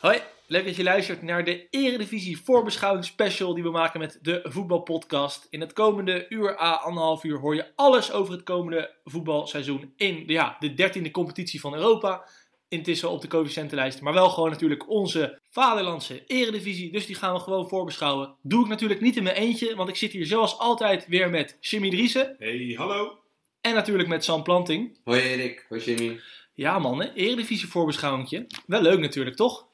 Hoi, leuk dat je luistert naar de Eredivisie voorbeschouwing special die we maken met de voetbalpodcast. In het komende uur a anderhalf uur hoor je alles over het komende voetbalseizoen in ja, de dertiende competitie van Europa. Intussen op de coëfficiëntenlijst, maar wel gewoon natuurlijk onze vaderlandse Eredivisie. Dus die gaan we gewoon voorbeschouwen. Doe ik natuurlijk niet in mijn eentje, want ik zit hier zoals altijd weer met Jimmy Driessen. Hey, hallo. En natuurlijk met Sam Planting. Hoi Erik, hoi Jimmy. Ja man, hè? Eredivisie voorbeschouwingje. Wel leuk natuurlijk, toch?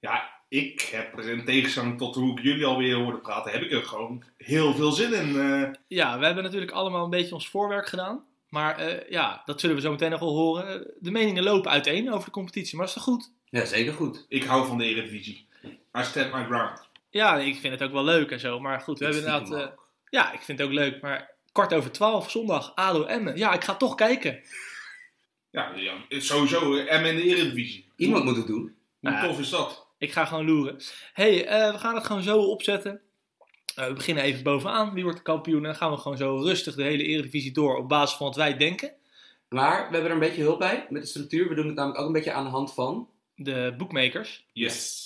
Ja, ik heb er in tegenstelling tot hoe ik jullie alweer hoorde praten, heb ik er gewoon heel veel zin in. eh. Ja, we hebben natuurlijk allemaal een beetje ons voorwerk gedaan. Maar eh, ja, dat zullen we zo meteen nog wel horen. De meningen lopen uiteen over de competitie, maar dat is toch goed? Ja, zeker goed. ik hou van de Eredivisie. I stand my ground. Ja, ik vind het ook wel leuk en zo. Maar goed, we hebben inderdaad... eh, ook. ja, ik vind het ook leuk. Maar kwart over twaalf, zondag, ADO Emmen. Ja, ik ga toch kijken. Ja, ja sowieso eh, M in de Eredivisie. Iemand moet het doen. Hoe Nou tof is dat? Ik ga gewoon loeren. hey, eh, we gaan het gewoon zo opzetten. Eh, we beginnen even bovenaan. Wie wordt de kampioen? En dan gaan we gewoon zo rustig de hele Eredivisie door op basis van wat wij denken. Maar we hebben er een beetje hulp bij met de structuur. We doen het namelijk ook een beetje aan de hand van. De bookmakers. Yes.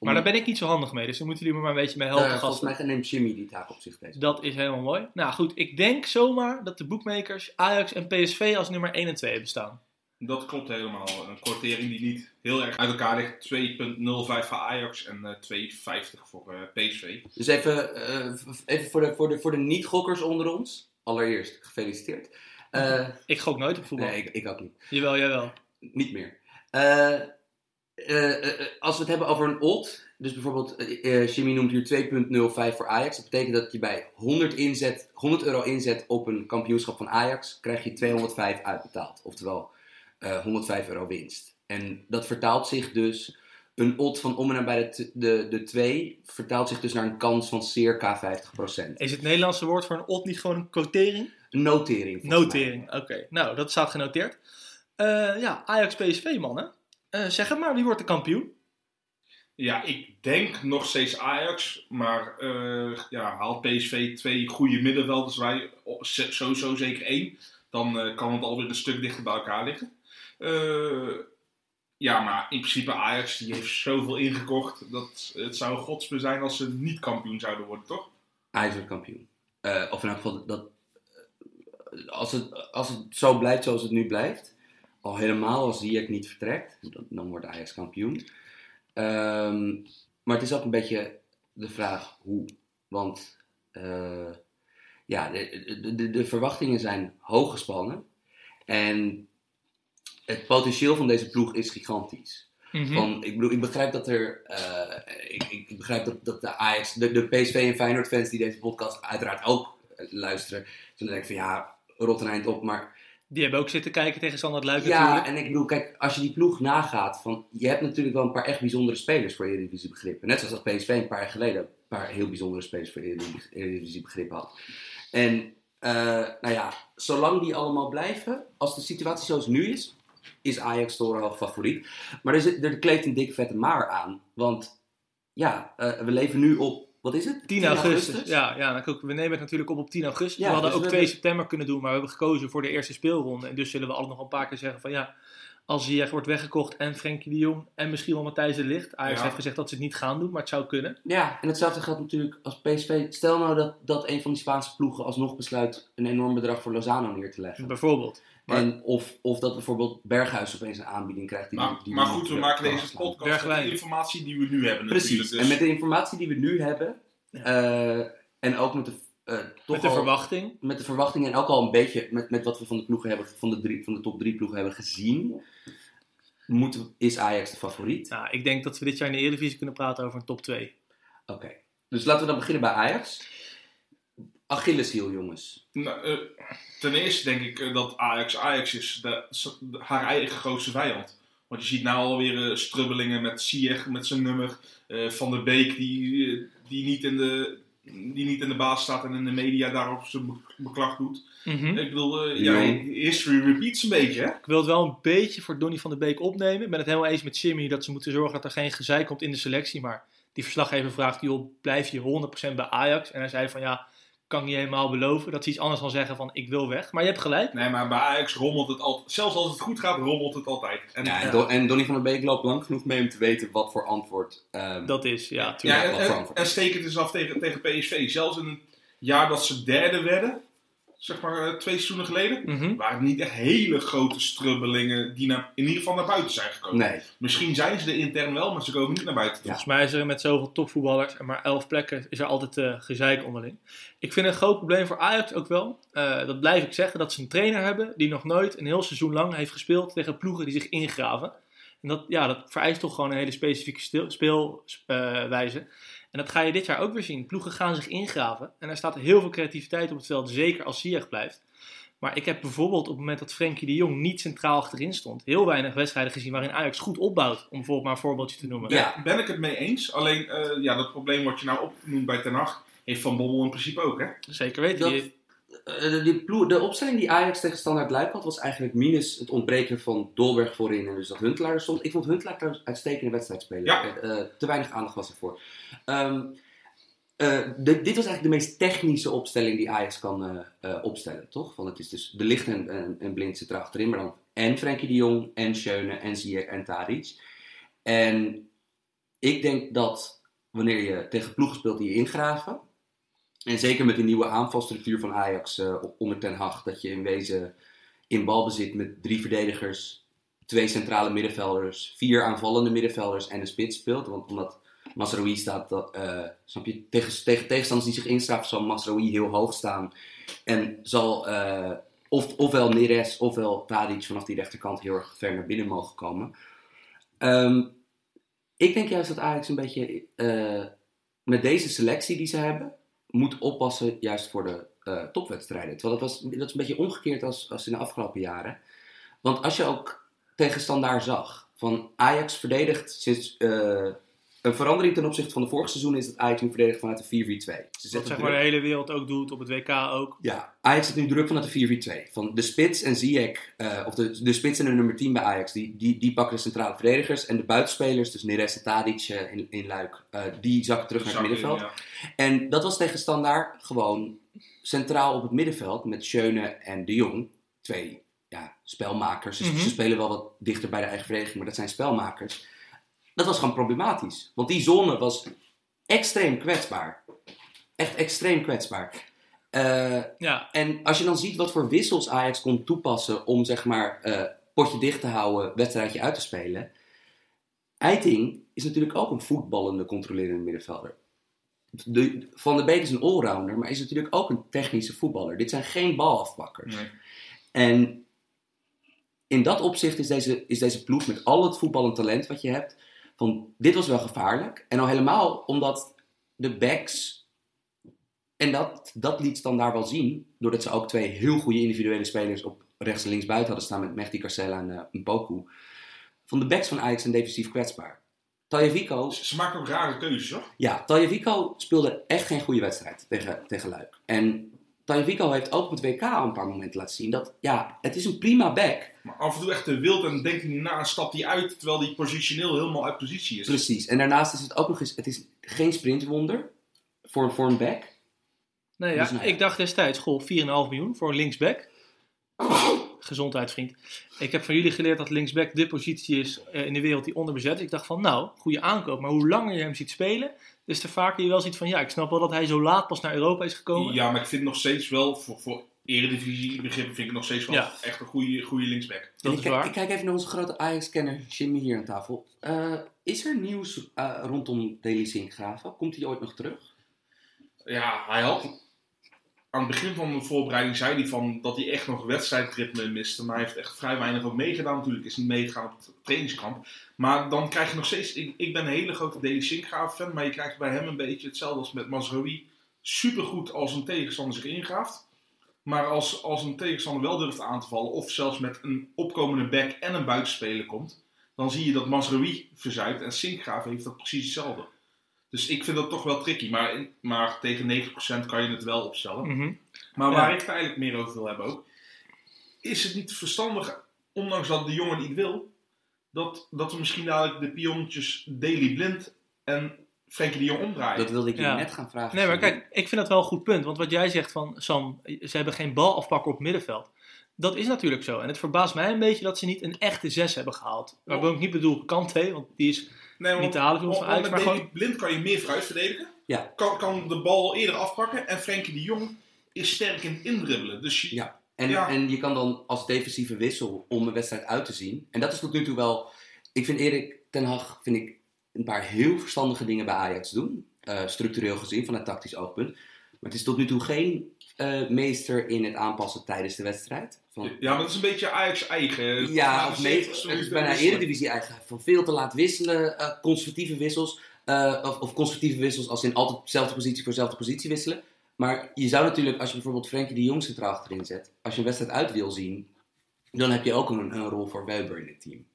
Maar daar ben ik niet zo handig mee, dus dan moeten jullie me maar een beetje mee helpen. Eh, volgens mij neemt Jimmy die taak op zich deze. Dat is helemaal mooi. Nou goed, ik denk zomaar dat de bookmakers Ajax en PSV als nummer 1 en 2 hebben staan. Dat klopt helemaal. Een kwartering die niet heel erg uit elkaar ligt. 2,05 voor Ajax en eh 2,50 voor eh, PSV. Dus even, eh, even voor de, voor de, voor de niet-gokkers onder ons. Allereerst, gefeliciteerd. Eh, Ik gok nooit op voetbal. nee, ik, ik ook niet. Jawel, jawel. Niet meer. Als we het hebben over een odd, dus bijvoorbeeld Jimmy noemt hier 2.05 voor Ajax. Dat betekent dat je bij 100, inzet, 100 euro inzet op een kampioenschap van Ajax, krijg je 205 uitbetaald. Oftewel eh 105 euro winst. En dat vertaalt zich dus, een odd van om en nabij de, de, de 2, vertaalt zich dus naar een kans van circa 50%. Is het Nederlandse woord voor een odd niet gewoon een quotering? Een notering. Notering, oké. Nou, dat staat genoteerd. Eh, ja, Ajax PSV, mannen. Eh, zeg het maar, wie wordt de kampioen? Ja, ik denk nog steeds Ajax. Maar eh, ja, haalt PSV twee goede middenvelders wij sowieso zeker één. Dan eh, kan het alweer een stuk dichter bij elkaar liggen. Eh, ja, maar in principe Ajax die heeft zoveel ingekocht. Dat het zou godsbe zijn als ze niet kampioen zouden worden, toch? Ajax wordt kampioen. Eh, of in elk geval, dat, eh, als, het, als het zo blijft zoals het nu blijft, al helemaal als Ziyech niet vertrekt, dan, wordt Ajax kampioen. Ehm, maar het is ook een beetje de vraag hoe. Want eh, ja, de, de, de, de verwachtingen zijn hoog gespannen. En het potentieel van deze ploeg is gigantisch. Mhm. Van, ik, bedoel, ik begrijp dat er. eh, ik, ik, ik begrijp dat, dat de Ajax, de, de PSV en Feyenoord fans die deze podcast uiteraard ook luisteren. Zullen denken van ja, rot een eind op. Maar Die hebben ook zitten kijken tegen Standard Luik ja, natuurlijk. en ik bedoel, kijk, als je die ploeg nagaat. Van, je hebt natuurlijk wel een paar echt bijzondere spelers voor Eredivisie begrippen. Net zoals dat PSV een paar jaar geleden een paar heel bijzondere spelers voor Eredivisie Eredivisie begrippen had. En eh, nou ja, zolang die allemaal blijven, als de situatie zoals nu is, is Ajax torenhoog favoriet. Maar er, zit, er kleeft een dikke vette maar aan. Want ja, eh, we leven nu op, wat is het? 10 augustus. Ja, ja we nemen het natuurlijk op op 10 augustus. Ja, we hadden dus ook we 2 hebben- september kunnen doen, maar we hebben gekozen voor de eerste speelronde. En dus zullen we altijd nog een paar keer zeggen van ja, als Ziyech wordt weggekocht en Frenkie de Jong en misschien wel Matthijs de Ligt. Ajax Ja. heeft gezegd dat ze het niet gaan doen, maar het zou kunnen. Ja, en hetzelfde geldt natuurlijk als PSV. Stel nou dat, dat een van die Spaanse ploegen alsnog besluit een enorm bedrag voor Lozano neer te leggen. Bijvoorbeeld. Maar- En of, of dat bijvoorbeeld Berghuis opeens een aanbieding krijgt. Die, Maar, die maar goed, we maken deze podcast met de informatie die we nu hebben Precies. Dus En met de informatie die we nu hebben, eh, en ook met de, eh, toch Met de al- verwachting. met de verwachtingen en ook al een beetje met, met wat we van de, ploegen hebben, van, de drie, van de top drie ploegen hebben gezien, moet, is Ajax de favoriet. Nou, ik denk dat we dit jaar in de Eredivisie kunnen praten over een top 2. Oké. Dus laten we dan beginnen bij Ajax. Achilleshiel, jongens. Nou, eh, ten eerste denk ik eh, dat Ajax Ajax is de, de- haar eigen grootste vijand. Want je ziet nou alweer eh, strubbelingen met Ziyech met zijn nummer. eh, Van der Beek die, die, niet in de, die niet in de baas staat en in de media daarop zijn beklag doet. Mhm. Ik bedoel, eh, ja, history repeats een beetje hè. Ik wil het wel een beetje voor Donny van der Beek opnemen. Ik ben het helemaal eens met Jimmy dat ze moeten zorgen dat er geen gezeik komt in de selectie. Maar die verslaggever vraagt, joh, blijf je 100% bij Ajax? En hij zei van, ja, kan ik niet helemaal beloven. Dat is iets anders dan zeggen van, ik wil weg. Maar je hebt gelijk. Nee, maar bij Ajax rommelt het altijd. Zelfs als het goed gaat, rommelt het altijd. En, Ja, en, ja, Don- en Donny van der Beek loopt lang genoeg mee om te weten wat voor antwoord. ehm, Dat is, ja, Ja, tuurlijk. en, voor en, antwoord. en steek het eens af tegen, tegen PSV. Zelfs in een jaar dat ze derde werden, zeg maar eh, twee seizoenen geleden, Mhm. waren het niet echt hele grote strubbelingen die naar, in ieder geval naar buiten zijn gekomen. nee. Misschien zijn ze er intern wel, maar ze komen niet naar buiten. Ja. Volgens mij is er met zoveel topvoetballers en maar elf plekken is er altijd eh, gezeik onderling. Ik vind een groot probleem voor Ajax ook wel. eh, dat blijf ik zeggen, dat ze een trainer hebben die nog nooit een heel seizoen lang heeft gespeeld tegen ploegen die zich ingraven. En dat, ja, dat vereist toch gewoon een hele specifieke speelwijze. En dat ga je dit jaar ook weer zien. Ploegen gaan zich ingraven. En er staat heel veel creativiteit op het veld, zeker als Ziyech blijft. Maar ik heb bijvoorbeeld op het moment dat Frenkie de Jong niet centraal achterin stond, heel weinig wedstrijden gezien waarin Ajax goed opbouwt. Om bijvoorbeeld maar een voorbeeldje te noemen. Ja. ben ik het mee eens. Alleen, eh, ja, dat probleem wat je nou opnoemt bij Ten Hag, heeft Van Bommel in principe ook, hè? Zeker weten. Dat- Die- Eh, die ploeg, de opstelling die Ajax tegen Standaard Luik had, was eigenlijk minus het ontbreken van Dolberg voorin en dus dat Huntelaar er stond. Ik vond Huntelaar trouwens uitstekende wedstrijd spelen. Ja. Eh, eh, te weinig aandacht was ervoor. De- dit was eigenlijk de meest technische opstelling die Ajax kan opstellen, toch? Want het is dus de licht en, en, en blind zit er achterin, maar dan en Frenkie de Jong, en Schöne, en Ziyech en Tadic. En ik denk dat wanneer je tegen ploegen speelt die je ingraven, en zeker met die nieuwe aanvalstructuur van Ajax eh, onder Ten Hag, dat je in wezen in balbezit met drie verdedigers, twee centrale middenvelders, vier aanvallende middenvelders en een spits speelt. Want omdat Masraoui staat, dat, eh, snap je, tegen, tegen tegenstanders die zich instraven, zal Masraoui heel hoog staan. En zal eh, of, ofwel Neres ofwel Tadic vanaf die rechterkant heel erg ver naar binnen mogen komen. Ehm, ik denk juist dat Ajax een beetje met deze selectie die ze hebben, moet oppassen juist voor de eh, topwedstrijden. Terwijl dat, was, dat is een beetje omgekeerd als, als in de afgelopen jaren. Want als je ook tegen zag, van Ajax verdedigt sinds eh, een verandering ten opzichte van de vorige seizoen is dat Ajax nu verdedigt vanuit de 4-4-2. Ze Wat zetten zeg maar de hele wereld ook doet, op het WK ook. ja, Ajax zet nu druk vanuit de 4-4-2. Van de spits en Ziyech, eh, of de, de spits en de nummer 10 bij Ajax, die, die, die pakken de centrale verdedigers. En de buitenspelers, dus Neres en Tadic eh, in, in Luik, eh, die zakken terug naar het middenveld. ja. En dat was tegen Standaard gewoon centraal op het middenveld met Schöne en De Jong. Twee ja, spelmakers. Dus Mhm. ze spelen wel wat dichter bij de eigen verdediging, maar dat zijn spelmakers. Dat was gewoon problematisch. Want die zone was extreem kwetsbaar. Echt extreem kwetsbaar. Eh, Ja, en als je dan ziet wat voor wissels Ajax kon toepassen om zeg maar eh, potje dicht te houden, wedstrijdje uit te spelen. Eiting is natuurlijk ook een voetballende, controlerende middenvelder. De, Van der Beek is een allrounder, maar is natuurlijk ook een technische voetballer. Dit zijn geen balafpakkers. Nee. En in dat opzicht is deze, is deze ploeg met al het voetballend talent wat je hebt, van dit was wel gevaarlijk. En al helemaal omdat de backs, en dat, dat liet dan daar wel zien, doordat ze ook twee heel goede individuele spelers op rechts en links buiten hadden staan met Mehdi Carcella en eh Mpoku. Van de backs van Ajax zijn defensief kwetsbaar. Taljevico Ze ze maken ook rare keuzes, hoor. ja, Taljevico speelde echt geen goede wedstrijd tegen, tegen Luik. En Taljevico heeft ook op het WK al een paar momenten laten zien dat, ja, het is een prima back. Maar af en toe echt te wild en denkt hij niet na en stapt hij uit terwijl hij positioneel helemaal uit positie is. Precies. En daarnaast is het ook nog eens, het is geen sprintwonder voor, voor een back. nee, ja Dus nou ja. ik dacht destijds, goh, 4,5 miljoen voor een linksback. Gezondheid, vriend. Ik heb van jullie geleerd dat linksback de positie is eh, in de wereld die onderbezet is. Ik dacht van, nou, goede aankoop. Maar hoe langer je hem ziet spelen, des te vaker je wel ziet van, ja, ik snap wel dat hij zo laat pas naar Europa is gekomen. Ja, maar ik vind nog steeds wel, voor, voor eredivisie begrippen vind ik nog steeds wel Ja. echt een goede, goede linksback. Dat is ik, kijk- waar. ik kijk even naar onze grote Ajax-kenner Jimmy hier aan tafel. Eh, is er nieuws eh, rondom Deli Sinkgraven? Komt hij ooit nog terug? Ja, hij had... Aan het begin van de voorbereiding zei hij van dat hij echt nog wedstrijdritme miste. Maar hij heeft echt vrij weinig ook meegedaan natuurlijk. Is niet meegegaan op het trainingskamp. Maar dan krijg je nog steeds... Ik, ben een hele grote Deli Sinkgraven fan. Maar je krijgt bij hem een beetje hetzelfde als met Mazraoui. supergoed als een tegenstander zich ingraaft. Maar als, als een tegenstander wel durft aan te vallen, of zelfs met een opkomende back en een buitenspeler komt, dan zie je dat Masraoui verzuipt en Sinkgraaf heeft dat precies hetzelfde. Dus ik vind dat toch wel tricky, maar, in- maar tegen 90% kan je het wel opstellen. Mhm. Maar waar Ja. ik het eigenlijk meer over wil hebben ook, is het niet verstandig, ondanks dat de jongen niet wil, dat, dat we misschien dadelijk de pionnetjes Daily Blind en Frenkie de Jong omdraaien. Dat wilde ik je Ja. net gaan vragen. Nee, maar kijk, ik vind dat wel een goed punt. Want wat jij zegt van, Sam, ze hebben geen balafpakker op het middenveld. Dat is natuurlijk zo. En het verbaast mij een beetje dat ze niet een echte zes hebben gehaald. Waarbij ik niet bedoel Kante, want die is Nee, want- niet te halen voor ons want van Ajax. met Maar gewoon, Blind kan je meer vooruit verdedigen. Ja. Kan, kan de bal eerder afpakken. En Frenkie de Jong is sterk in het indribbelen. Dus je, Ja. En, Ja. en je kan dan als defensieve wissel om een wedstrijd uit te zien. En dat is tot nu toe wel. Ik vind Erik ten Hag vind ik een paar heel verstandige dingen bij Ajax doen. eh, structureel gezien, van het tactisch oogpunt. Maar het is tot nu toe geen eh, meester in het aanpassen tijdens de wedstrijd. Van, ja, maar dat is een beetje Ajax eigen. Ja, of 70 meester. Het is minuten bijna. Eredivisie eigen. Van veel te laat wisselen, eh, conservatieve wissels. eh, of, of conservatieve wissels als in altijd dezelfde positie voor dezelfde positie wisselen. Maar je zou natuurlijk, als je bijvoorbeeld Frenkie de Jong centraal achterin zet. Als je een wedstrijd uit wil zien, dan heb je ook een, een rol voor Weber in het team.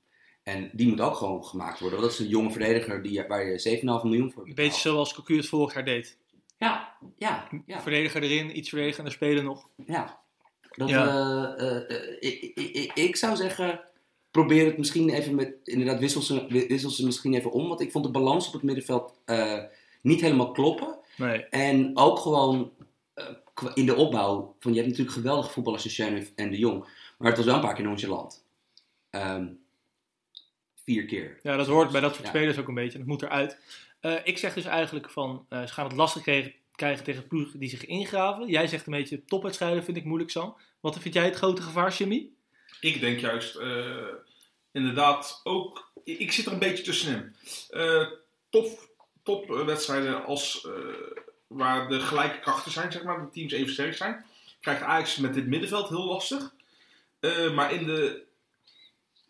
En die moet ook gewoon gemaakt worden. Want dat is een jonge verdediger die, waar je 7,5 miljoen voor een betaalt. beetje zoals Cocu het vorig jaar deed. Ja, ja, ja. Verdediger erin, iets verdedigender spelen nog. Ja. Dat, Ja. eh, eh, eh, ik, ik, zou zeggen, probeer het misschien even met, inderdaad, wissel ze, wissel ze misschien even om. Want ik vond de balans op het middenveld eh, niet helemaal kloppen. Nee. En ook gewoon eh, in de opbouw, van je hebt natuurlijk geweldige voetballers als Schöne en de Jong. Maar het was wel een paar keer nonchalant. Ehm vier keer. Ja, dat hoort bij dat soort Ja. spelers ook een beetje. Dat moet eruit. Eh, ik zeg dus eigenlijk van, eh, ze gaan het lastig krijgen, tegen ploegen die zich ingraven. Jij zegt een beetje topwedstrijden vind ik moeilijk, Sam. Wat vind jij het grote gevaar, Jimmy? Ik denk juist, eh, inderdaad, ook. Ik zit er een beetje tussenin. Top, top eh, wedstrijden als, waar de gelijke krachten zijn, zeg maar, de teams even sterk zijn. Krijgt Ajax met dit middenveld heel lastig. Maar in de,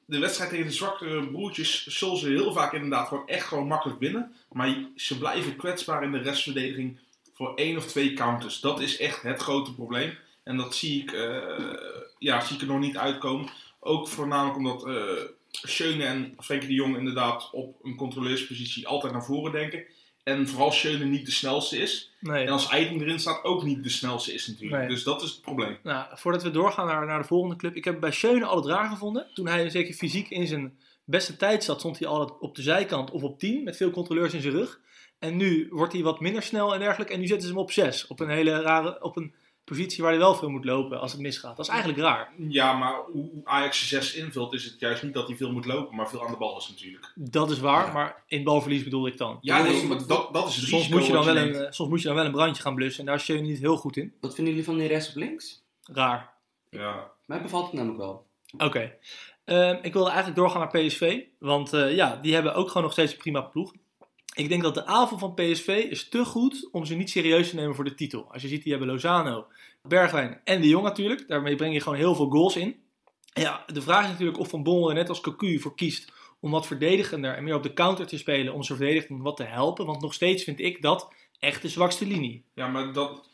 de wedstrijd tegen de zwakkere broertjes zullen ze heel vaak inderdaad gewoon echt gewoon makkelijk winnen. Maar ze blijven kwetsbaar in de restverdediging voor één of twee counters. Dat is echt het grote probleem. En dat zie ik, eh, ja, zie ik er nog niet uitkomen. Ook voornamelijk omdat Schöne en Frenkie de Jong inderdaad op een controleurspositie altijd naar voren denken. En vooral Schöne niet de snelste is. Nee. En als Eiting erin staat ook niet de snelste is natuurlijk. Nee. Dus dat is het probleem. Nou, voordat we doorgaan naar, naar de volgende club. Ik heb bij Schöne al het raar gevonden. Toen hij zeker fysiek in zijn beste tijd zat, stond hij altijd op de zijkant of op 10. Met veel controleurs in zijn rug. En nu wordt hij wat minder snel en dergelijke. En nu zetten ze hem op 6. Op een hele rare, op een positie waar hij wel veel moet lopen als het misgaat. Dat is eigenlijk raar. Ja, maar hoe Ajax 6 invult is het juist niet dat hij veel moet lopen, maar veel aan de bal is natuurlijk. Dat is waar, Ja. maar in balverlies bedoelde ik dan. Ja, nee, maar dat, dat is het Soms risico moet, je dan wel een, soms moet je dan wel een brandje gaan blussen. En daar is Schöne niet heel goed in. Wat vinden jullie van die rechts op links? Raar. Ja. Mij bevalt het namelijk wel. Oké. Ehm, ik wilde eigenlijk doorgaan naar PSV. Want eh, ja, die hebben ook gewoon nog steeds een prima ploeg. Ik denk dat de aanval van PSV is te goed om ze niet serieus te nemen voor de titel. Als je ziet, die hebben Lozano, Bergwijn en de Jong natuurlijk. Daarmee breng je gewoon heel veel goals in. Ja, de vraag is natuurlijk of Van Bommel er net als Cocu voor kiest om wat verdedigender en meer op de counter te spelen. Om zijn verdediging wat te helpen. Want nog steeds vind ik dat echt de zwakste linie. ja, maar dat,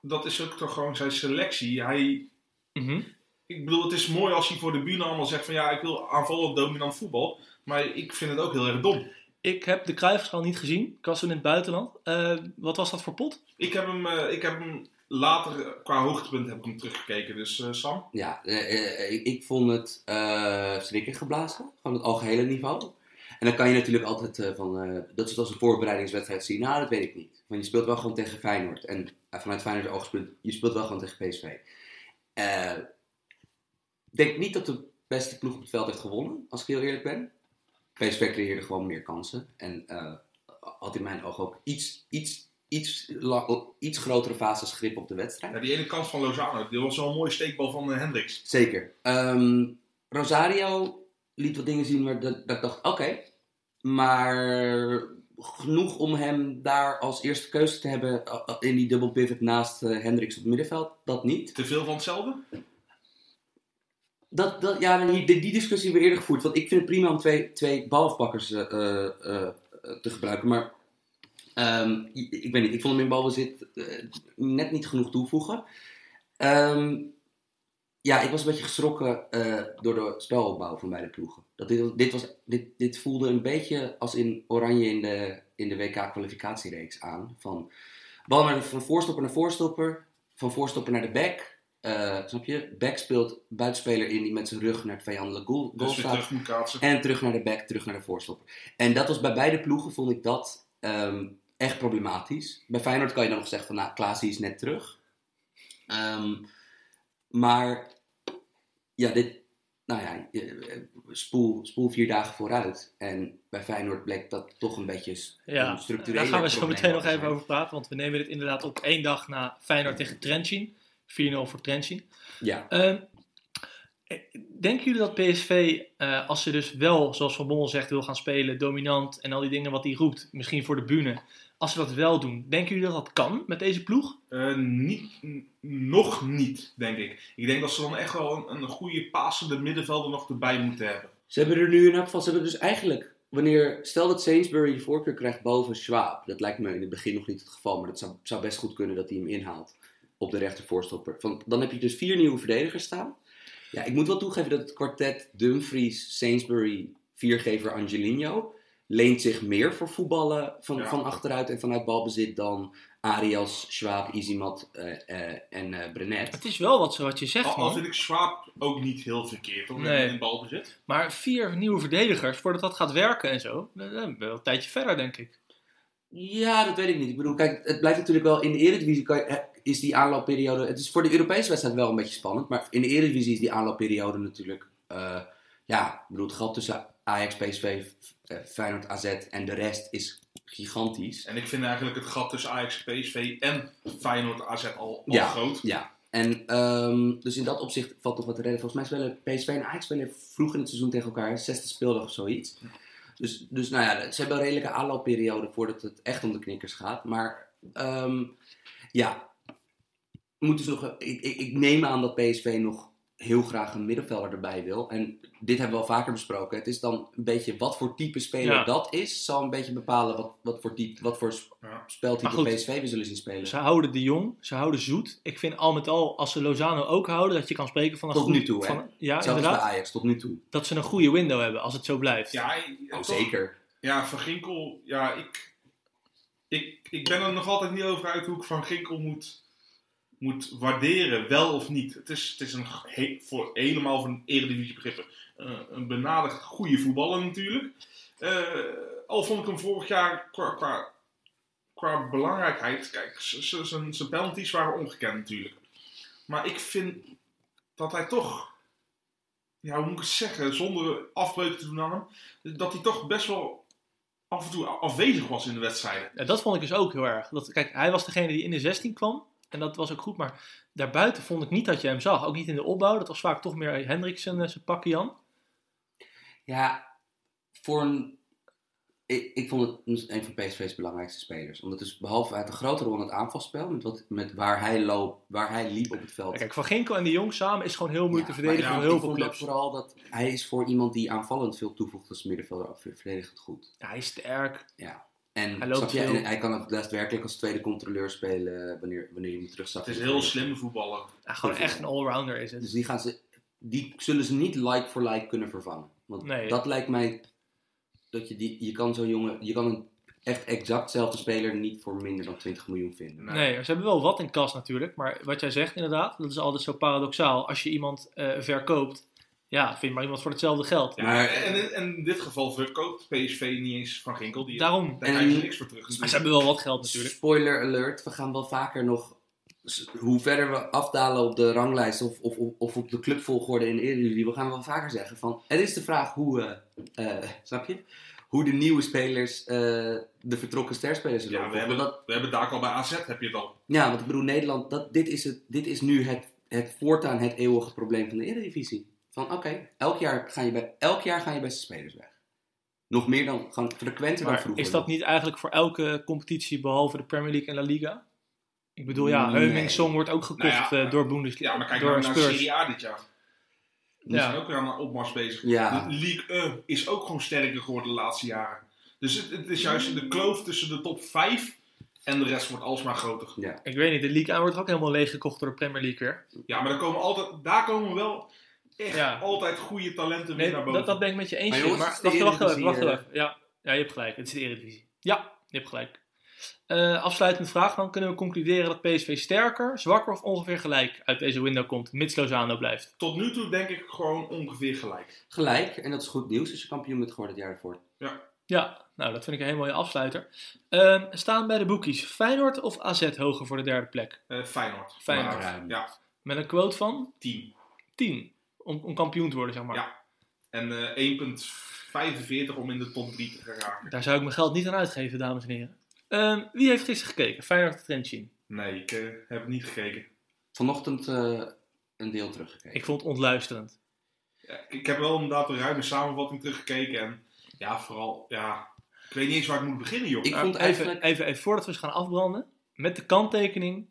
dat is ook toch gewoon zijn selectie. Hij, Mhm. ik bedoel, het is mooi als hij voor de bühne allemaal zegt van ja, ik wil aanvallend dominant voetbal. Maar ik vind het ook heel erg dom. Ik heb de Cruijffschaal niet gezien. Ik was toen in het buitenland. Eh, wat was dat voor pot? Ik heb hem, eh, ik heb hem later, qua hoogtepunt, heb ik hem teruggekeken. Dus eh, Sam? Ja, ik, ik vond het eh schrikken geblazen. Van het algehele niveau. En dan kan je natuurlijk altijd eh, van, eh, dat is het als een voorbereidingswedstrijd zien. Nou, dat weet ik niet. Want je speelt wel gewoon tegen Feyenoord. En vanuit Feyenoord oogpunt, je speelt wel gewoon tegen PSV. Eh, Ik denk niet dat de beste ploeg op het veld heeft gewonnen, als ik heel eerlijk ben. PSV creëerde gewoon meer kansen. En eh, had in mijn ogen ook iets, iets, iets, iets grotere fases grip op de wedstrijd. Ja, die ene kans van Lozano, die was wel een mooie steekbal van eh, Hendricks. Zeker. Ehm, Rosario liet wat dingen zien waar dat, dat ik dacht, oké. maar genoeg om hem daar als eerste keuze te hebben eh, in die double pivot naast Hendricks op het middenveld. Dat niet. Te veel van hetzelfde? Dat, dat, ja, die, die discussie hebben we eerder gevoerd. Want ik vind het prima om twee, twee eh, eh, eh, te gebruiken. Maar Ehm, ik, weet niet, ik vond hem in balbezit net niet genoeg toevoegen. Ehm, ja, ik was een beetje geschrokken door de spelopbouw van beide ploegen. Dat dit, dit, was, dit, dit voelde een beetje als in Oranje in de, in de WK-kwalificatiereeks aan. Van, van voorstopper naar voorstopper, van voorstopper naar de back. Eh, snap je? Back speelt buitenspeler in die met zijn rug naar het vijandelijke goal, goal Dus weer staat. terug. En terug naar de back, terug naar de voorstopper. En dat was bij beide ploegen, vond ik dat ehm, echt problematisch. Bij Feyenoord kan je dan nog zeggen van, nou, Klaasie is net terug. Ehm, maar, ja, dit, nou ja, je- spoel, spoel vier dagen vooruit. En bij Feyenoord bleek dat toch een beetje Ja, daar gaan we zo meteen nog even over praten. Want we nemen dit inderdaad op één dag na Feyenoord tegen Trentin. 4-0 voor Trentin. Ja, Ehm, eh, denken jullie dat PSV, eh, als ze dus wel, zoals Van Bommel zegt, wil gaan spelen, dominant en al die dingen wat hij roept, misschien voor de bühne, als ze dat wel doen, denken jullie dat dat kan met deze ploeg? Eh, niet, nog niet, denk ik. Ik denk dat ze dan echt wel een, een goede passende middenvelder nog erbij moeten hebben. Ze hebben er nu in elk geval, ze hebben dus eigenlijk, wanneer, stel dat Sainsbury de voorkeur krijgt boven Schwab, dat lijkt me in het begin nog niet het geval, maar dat zou, zou best goed kunnen dat hij hem inhaalt op de rechtervoorstopper. Van, dan heb je dus vier nieuwe verdedigers staan. Ja, ik moet wel toegeven dat het kwartet Dumfries, Sainsbury, viergever Angelino leent zich meer voor voetballen van, Ja. van achteruit en vanuit balbezit dan Arias, Schwab, Izimat eh, eh, en eh Brenet. Het is wel wat, wat je zegt, Al, al man. vind ik Schwab ook niet heel verkeerd hoor, Nee. in balbezit. Maar vier nieuwe verdedigers, voordat dat gaat werken en zo, dan ben wel een tijdje verder, denk ik. Ja, dat weet ik niet. Ik bedoel, kijk, het blijft natuurlijk wel in de Eredivisie kan je- is die aanloopperiode. Het is voor de Europese wedstrijd wel een beetje spannend, maar in de Eredivisie is die aanloopperiode natuurlijk. eh, ja, ik bedoel, het gat tussen Ajax, PSV, eh, Feyenoord, AZ en de rest is gigantisch. En ik vind eigenlijk het gat tussen Ajax, PSV en Feyenoord AZ al, al Ja. groot. Ja, en ehm, dus in dat opzicht valt toch wat te redden. Volgens mij spelen PSV en Ajax spelen vroeg in het seizoen tegen elkaar, zesde speeldag of zoiets. Dus, dus nou ja, ze hebben een redelijke aanloopperiode voordat het echt om de knikkers gaat. Maar ehm, ja, moeten dus nog, ik, ik, ik neem aan dat PSV nog heel graag een middenvelder erbij wil. En dit hebben we al vaker besproken. Het is dan een beetje wat voor type speler Ja. dat is, zal een beetje bepalen wat, wat voor, type, wat voor sp- Ja. speltype goed, PSV we zullen zien spelen. Ze houden de jong, ze houden zoet. Ik vind al met al, als ze Lozano ook houden, dat je kan spreken van een Tot goed- nu toe, hè? van- Ja, Zelfs bij inderdaad. Ajax tot nu toe. Dat ze een goede window hebben, als het zo blijft. Ja, Oh, zeker. Ja, Van Ginkel, ja, ik, ik, ik ben er nog altijd niet over uit hoe ik Van Ginkel moet, moet waarderen, wel of niet. Het is, het is een, voor, helemaal van eredivisie begrippen eh, een benadigd goede voetballer natuurlijk. Eh, al vond ik hem vorig jaar qua, qua, qua belangrijkheid, kijk, zijn penalties waren ongekend natuurlijk. Maar ik vind dat hij toch, ja, hoe moet ik het zeggen, zonder afbreuk te doen aan hem, dat hij toch best wel af en toe afwezig was in de wedstrijden. Ja, dat vond ik dus ook heel erg. Dat, kijk, hij was degene die in de 16 kwam. En dat was ook goed. Maar daarbuiten vond ik niet dat je hem zag. Ook niet in de opbouw. Dat was vaak toch meer Hendriksen eh, zijn pakje Jan. Ja, voor een... Ik, ik vond het een van PSV's belangrijkste spelers. Omdat dus behalve uit een grote rol in het aanvalspel, met, wat, met waar, hij loop, waar hij liep op het veld. Kijk, Van Ginkel en de Jong samen is gewoon heel moeilijk Ja, te verdedigen voor ja, heel ik veel clubs. vooral dat hij is voor iemand die aanvallend veel toevoegt als middenvelder verdedigend goed. Ja, hij is sterk. Ja. En Hij loopt snap je, veel. en hij kan ook daadwerkelijk als tweede controleur spelen wanneer, wanneer je hem terugzakt. Het is heel slimme voetballer. Ja, gewoon echt een allrounder is het. Dus die, gaan ze, die zullen ze niet like voor like kunnen vervangen. Want Nee. dat lijkt mij dat je die, je kan zo'n jongen, je kan een echt exactzelfde speler niet voor minder dan 20 miljoen vinden. Nee. Nee, ze hebben wel wat in kas natuurlijk. Maar wat jij zegt inderdaad, dat is altijd zo paradoxaal. Als je iemand eh, verkoopt, ja, vind maar iemand voor hetzelfde geld. Ja, Maar- en, en in dit geval verkoopt PSV niet eens Van Ginkel. Die, Daarom. Daar krijgen ze niks voor terug. Maar ze hebben wel wat geld natuurlijk. Spoiler alert, we gaan wel vaker nog, hoe verder we afdalen op de ranglijst of, of, of, op de clubvolgorde in de Eredivisie, we gaan wel vaker zeggen van, het is de vraag hoe, eh, eh, snap je? Hoe de nieuwe spelers eh, de vertrokken sterspelers zullen Ja, we hebben, Dat- we hebben daar al bij AZ, heb je het al. Ja, want ik bedoel, Nederland, dat, dit, is het, dit is nu het, het voortaan het eeuwige probleem van de Eredivisie. Van oké, elk, jaar ga je bij- elk jaar gaan je beste spelers weg. Nog meer dan, gewoon frequenter dan Maar vroeger. is dat niet eigenlijk voor elke competitie behalve de Premier League en La Liga? Ik bedoel, ja, Nee. Heuming Song wordt ook gekocht Nou ja, eh, door Bundesliga. Ja, maar kijk door maar naar Spurs. Serie A dit jaar. Die Ja. zijn ook weer aan een opmars bezig. Ja. De League 1 is ook gewoon sterker geworden de laatste jaren. Dus het, het is juist de kloof tussen de top 5 en de rest wordt alsmaar groter. Ja. Ik weet niet, de League wordt ook helemaal leeggekocht door de Premier League weer. Ja, maar daar komen, altijd, daar komen wel echt Ja. altijd goede talenten weer Nee, naar boven. dat, dat ben ik met je eens. Maar Maar, wacht, wacht, even, wacht, Eredivisie, even. Ja. ja, je hebt gelijk. Het is de Eredivisie. Ja, je hebt gelijk. Eh afsluitende vraag. Dan kunnen we concluderen dat PSV sterker, zwakker of ongeveer gelijk uit deze window komt, mits Lozano blijft. Tot nu toe denk ik gewoon ongeveer gelijk. Gelijk, en dat is goed nieuws als je kampioen bent geworden het jaar ervoor. Ja, nou dat vind ik een hele mooie afsluiter. Ehm, staan bij de boekies Feyenoord of AZ hoger voor de derde plek? Eh Feyenoord. Feyenoord. Maar, ja, Met een quote van 10. 10 om, om kampioen te worden, zeg maar. Ja. En eh 1,45 om in de top 3 te geraken. Daar zou ik mijn geld niet aan uitgeven, dames en heren. Ehm, wie heeft gisteren gekeken? Feyenoord of Trentin? Nee, ik eh, heb het niet gekeken. Vanochtend eh, een deel teruggekeken. Ik vond het ontluisterend. Ja, ik heb wel inderdaad een ruime samenvatting teruggekeken. En ja, vooral, ja, ik weet niet eens waar ik moet beginnen, joh. Ik Nou, vond even, even, even voordat we ze gaan afbranden. Met de kanttekening.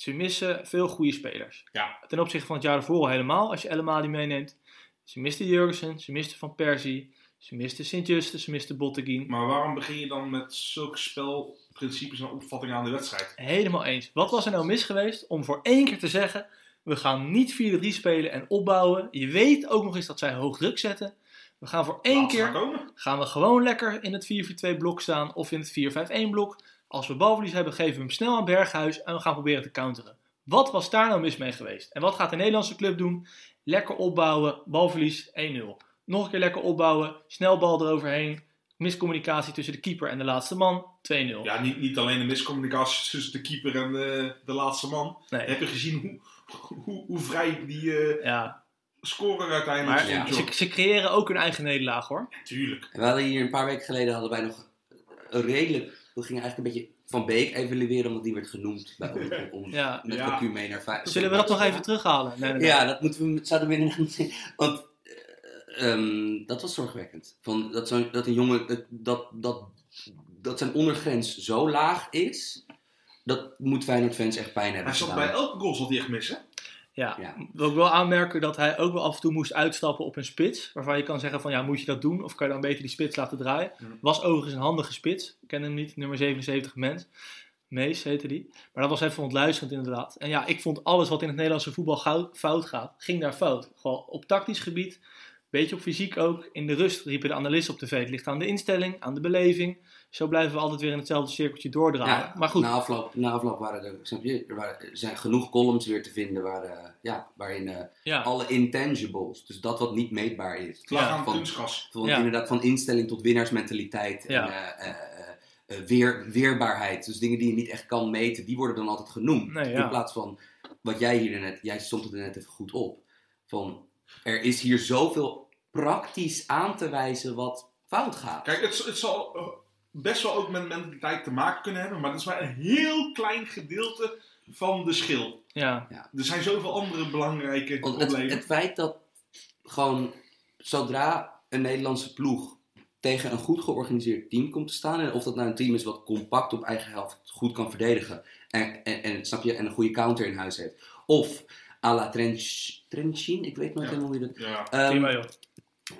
Ze missen veel goede spelers. Ja. Ten opzichte van het jaar ervoor al helemaal. Als je El Amadi meeneemt. Ze misten Jurgensen. Ze misten Van Persie. Ze misten Sint-Juste. Ze misten Botteguin. Maar waarom begin je dan met zulke spelprincipes en opvattingen aan de wedstrijd? Helemaal eens. Wat was er nou mis geweest om voor één keer te zeggen... We gaan niet 4-3 spelen en opbouwen. Je weet ook nog eens dat zij hoog druk zetten. We gaan voor één Laat keer... gaan we gewoon lekker in het 4-4-2 blok staan of in het 4-5-1 blok. Als we balverlies hebben, geven we hem snel aan Berghuis en we gaan proberen te counteren. Wat was daar nou mis mee geweest? En wat gaat de Nederlandse club doen? Lekker opbouwen, balverlies 1-0. Nog een keer lekker opbouwen, snel bal eroverheen. Miscommunicatie tussen de keeper en de laatste man, 2-0. Ja, niet, niet alleen de miscommunicatie tussen de keeper en de, de laatste man. Nee. Heb je gezien hoe, hoe, hoe vrij die eh, Ja, scorer uiteindelijk maar ze, ze creëren ook hun eigen nederlaag hoor. Tuurlijk. We hadden hier een paar weken geleden hadden wij nog een redelijk. We gingen eigenlijk een beetje Van Beek evalueren, omdat die werd genoemd bij ons. Om, Ja. Met Ja. Mee naar vijf. Zullen we dat nog even terughalen? Nee, nee, nee. Ja, dat moeten we, zouden we inderdaad zien. Want eh, ehm, dat was zorgwekkend. Van, dat, zo'n- dat een jongen, dat, dat, dat, dat zijn ondergrens zo laag is, dat moet Feyenoord fans echt pijn hebben Hij zat bij elke goal zat hij echt mis, hè? Ja, Ja. wil ik wel aanmerken dat hij ook wel af en toe moest uitstappen op een spits. Waarvan je kan zeggen van ja, moet je dat doen? Of kan je dan beter die spits laten draaien? Was overigens een handige spits. Ik ken hem niet, nummer 77 mens. Mees heette die. Maar dat was even ontluisterend inderdaad. En ja, ik vond alles wat in het Nederlandse voetbal fout gaat, ging daar fout. Gewoon op tactisch gebied, beetje op fysiek ook. In de rust riepen de analisten op tv. Het ligt aan de instelling, aan de beleving. Zo blijven we altijd weer in hetzelfde cirkeltje doordraaien. Ja, maar goed, Na afloop, na afloop waren er, snap je, er, waren, er zijn genoeg columns weer te vinden waar, eh, ja, waarin eh, ja. alle intangibles, dus dat wat niet meetbaar is, Ja, van- van, Ja. inderdaad van instelling tot winnaarsmentaliteit Ja. en eh, eh, eh, eh, weer, weerbaarheid, dus dingen die je niet echt kan meten, die worden dan altijd genoemd. Nee, ja. In plaats van wat jij hier net, jij stond het er net even goed op, van er is hier zoveel praktisch aan te wijzen wat fout gaat. Kijk, het, het zal best wel ook met mentaliteit te maken kunnen hebben, maar dat is maar een heel klein gedeelte van de schil. ja. Er zijn zoveel andere belangrijke Want problemen. het feit dat gewoon zodra een Nederlandse ploeg tegen een goed georganiseerd team komt te staan, en of dat nou een team is wat compact op eigen helft goed kan verdedigen en, en, en, snap je, en een goede counter in huis heeft, of à la Trench, Trenchin, ik weet nooit Ja. helemaal hoe je dat... ja. Ehm,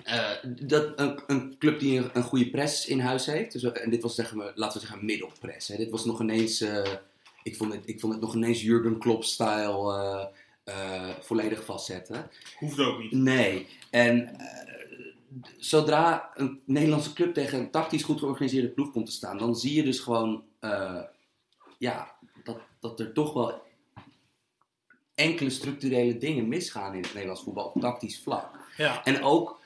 Eh, dat een, een club die een, een goede press in huis heeft. Dus, en dit was zeggen we, laten we zeggen middelpress. Hè. Dit was nog ineens, eh, ik, vond het, ik vond het nog ineens Jurgen Klopp-style eh, eh, volledig vastzetten. Hoeft ook niet. Nee. En zodra een Nederlandse club tegen een tactisch goed georganiseerde ploeg komt te staan, dan zie je dus gewoon eh, ja, dat, dat er toch wel enkele structurele dingen misgaan in het Nederlands voetbal op tactisch vlak. Ja. En ook,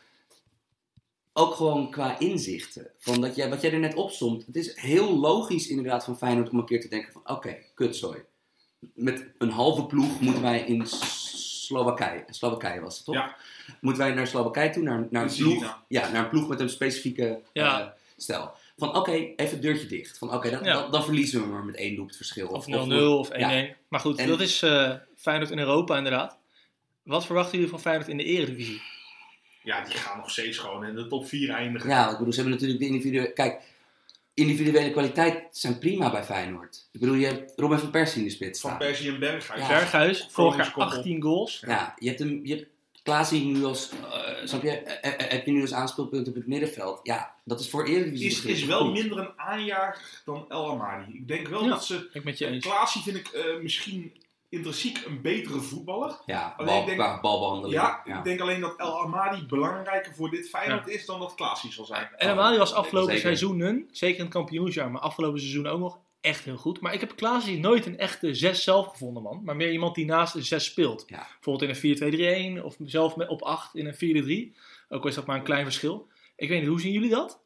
ook gewoon qua inzichten. Van dat jij, wat jij er net opzomt. Het is heel logisch inderdaad van Feyenoord om een keer te denken van... Oké, kutzooi. Met een halve ploeg moeten wij in Slowakije... Slowakije was het toch? Ja. Moeten wij naar Slowakije toe, naar, naar, een, ploeg, ja, naar een ploeg met een specifieke Ja. eh, stijl. Van oké, even het deurtje dicht. Van oké, dan, Ja. dan, dan verliezen we maar met één doelpunt verschil. Of 0-0 of 1-1. Ja. Maar goed, En- dat is eh, Feyenoord in Europa inderdaad. Wat verwachten jullie van Feyenoord in de eredivisie? Ja, die gaan nog steeds gewoon in de top 4 eindigen. Ja, ik bedoel, ze hebben natuurlijk de individuele... Kijk, individuele kwaliteit zijn prima bij Feyenoord. Ik bedoel, je hebt Robin van Persie in de spits Van staan. Persie en Berghuis. Ja. Berghuis, vorig jaar Koningskoppel. 18 goals. Ja, je hebt, hem, je hebt Klaasie nu als, eh, snap je? Eh, eh, Heb je nu dus aanspeelpunt op het middenveld? Ja, dat is voor Eredivisie Is, is wel goed. minder een aanjager dan El Amadi. Ik denk wel Ja. dat ze... Ik ben met je eens. Klaasie vind ik eh, misschien intrinsiek een betere voetballer. Ja, Alleen bal, ik denk- qua balbehandeling. Ja, ik denk alleen dat El Amadi belangrijker voor dit Feyenoord is dan dat Klaasie zal zijn. En Amali was afgelopen Zeker. seizoenen, zeker in het kampioensjaar, maar afgelopen seizoen ook nog echt heel goed. Maar ik heb Klaasie nooit een echte 6 zelf gevonden, man. Maar meer iemand die naast de 6 speelt. Ja. Bijvoorbeeld in een 4-2-3-1 of zelf met- op 8 in een 4-3. Ook al is dat maar een klein verschil. Ik weet niet, hoe zien jullie dat?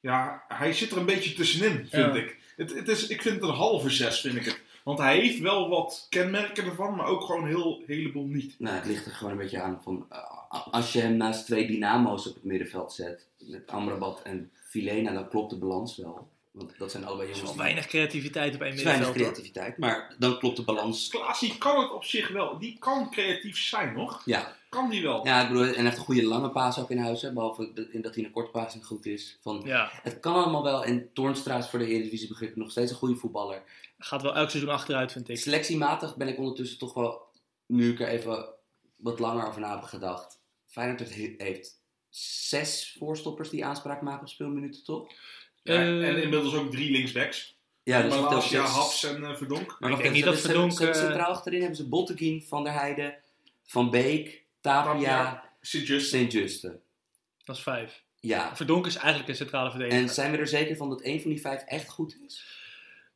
Ja, hij zit er een beetje tussenin, vind Ja. ik. Het, het is, ik vind het een halve zes, vind ik het. Want hij heeft wel wat kenmerken ervan, maar ook gewoon heel heleboel niet. Nou, het ligt er gewoon een beetje aan van... eh, als je hem naast twee dynamo's op het middenveld zet, met Amrabat en Filena, dan klopt de balans wel. Want dat zijn allebei Er is jongens wel die- weinig creativiteit op één Er is weinig middenveld. hoor. creativiteit, maar dan klopt de balans. Klaasie kan het op zich wel. Die kan creatief zijn, nog. Ja, Kan die wel. ja ik bedoel, en hij heeft een goede lange paas ook in huis, hè, behalve dat, dat hij een korte paas niet goed is. Van, Ja, Het kan allemaal wel en Toornstra is voor de Eredivisie begrippen nog steeds een goede voetballer. Gaat wel elk seizoen achteruit, vind ik. Selectiematig ben ik ondertussen toch wel, nu ik er even wat langer over na heb gedacht. Feyenoord heeft, zes voorstoppers die aanspraak maken op speelminuten, toch? Ja, Eh, en inmiddels ook drie linksbacks. Ja, dus Malasia, dat is- Haps en eh, Verdonk. Maar Ik wacht denk niet dat ze- ze- Verdonk, ze- eh, Centraal achterin hebben ze Botteguin, Van der Heijden, Van Beek, Tapia, Tapia. Sint-Just. Sint-Juste. Dat is vijf. Ja, Verdonk is eigenlijk een centrale verdediger. en zijn we er zeker van dat één van die vijf echt goed is?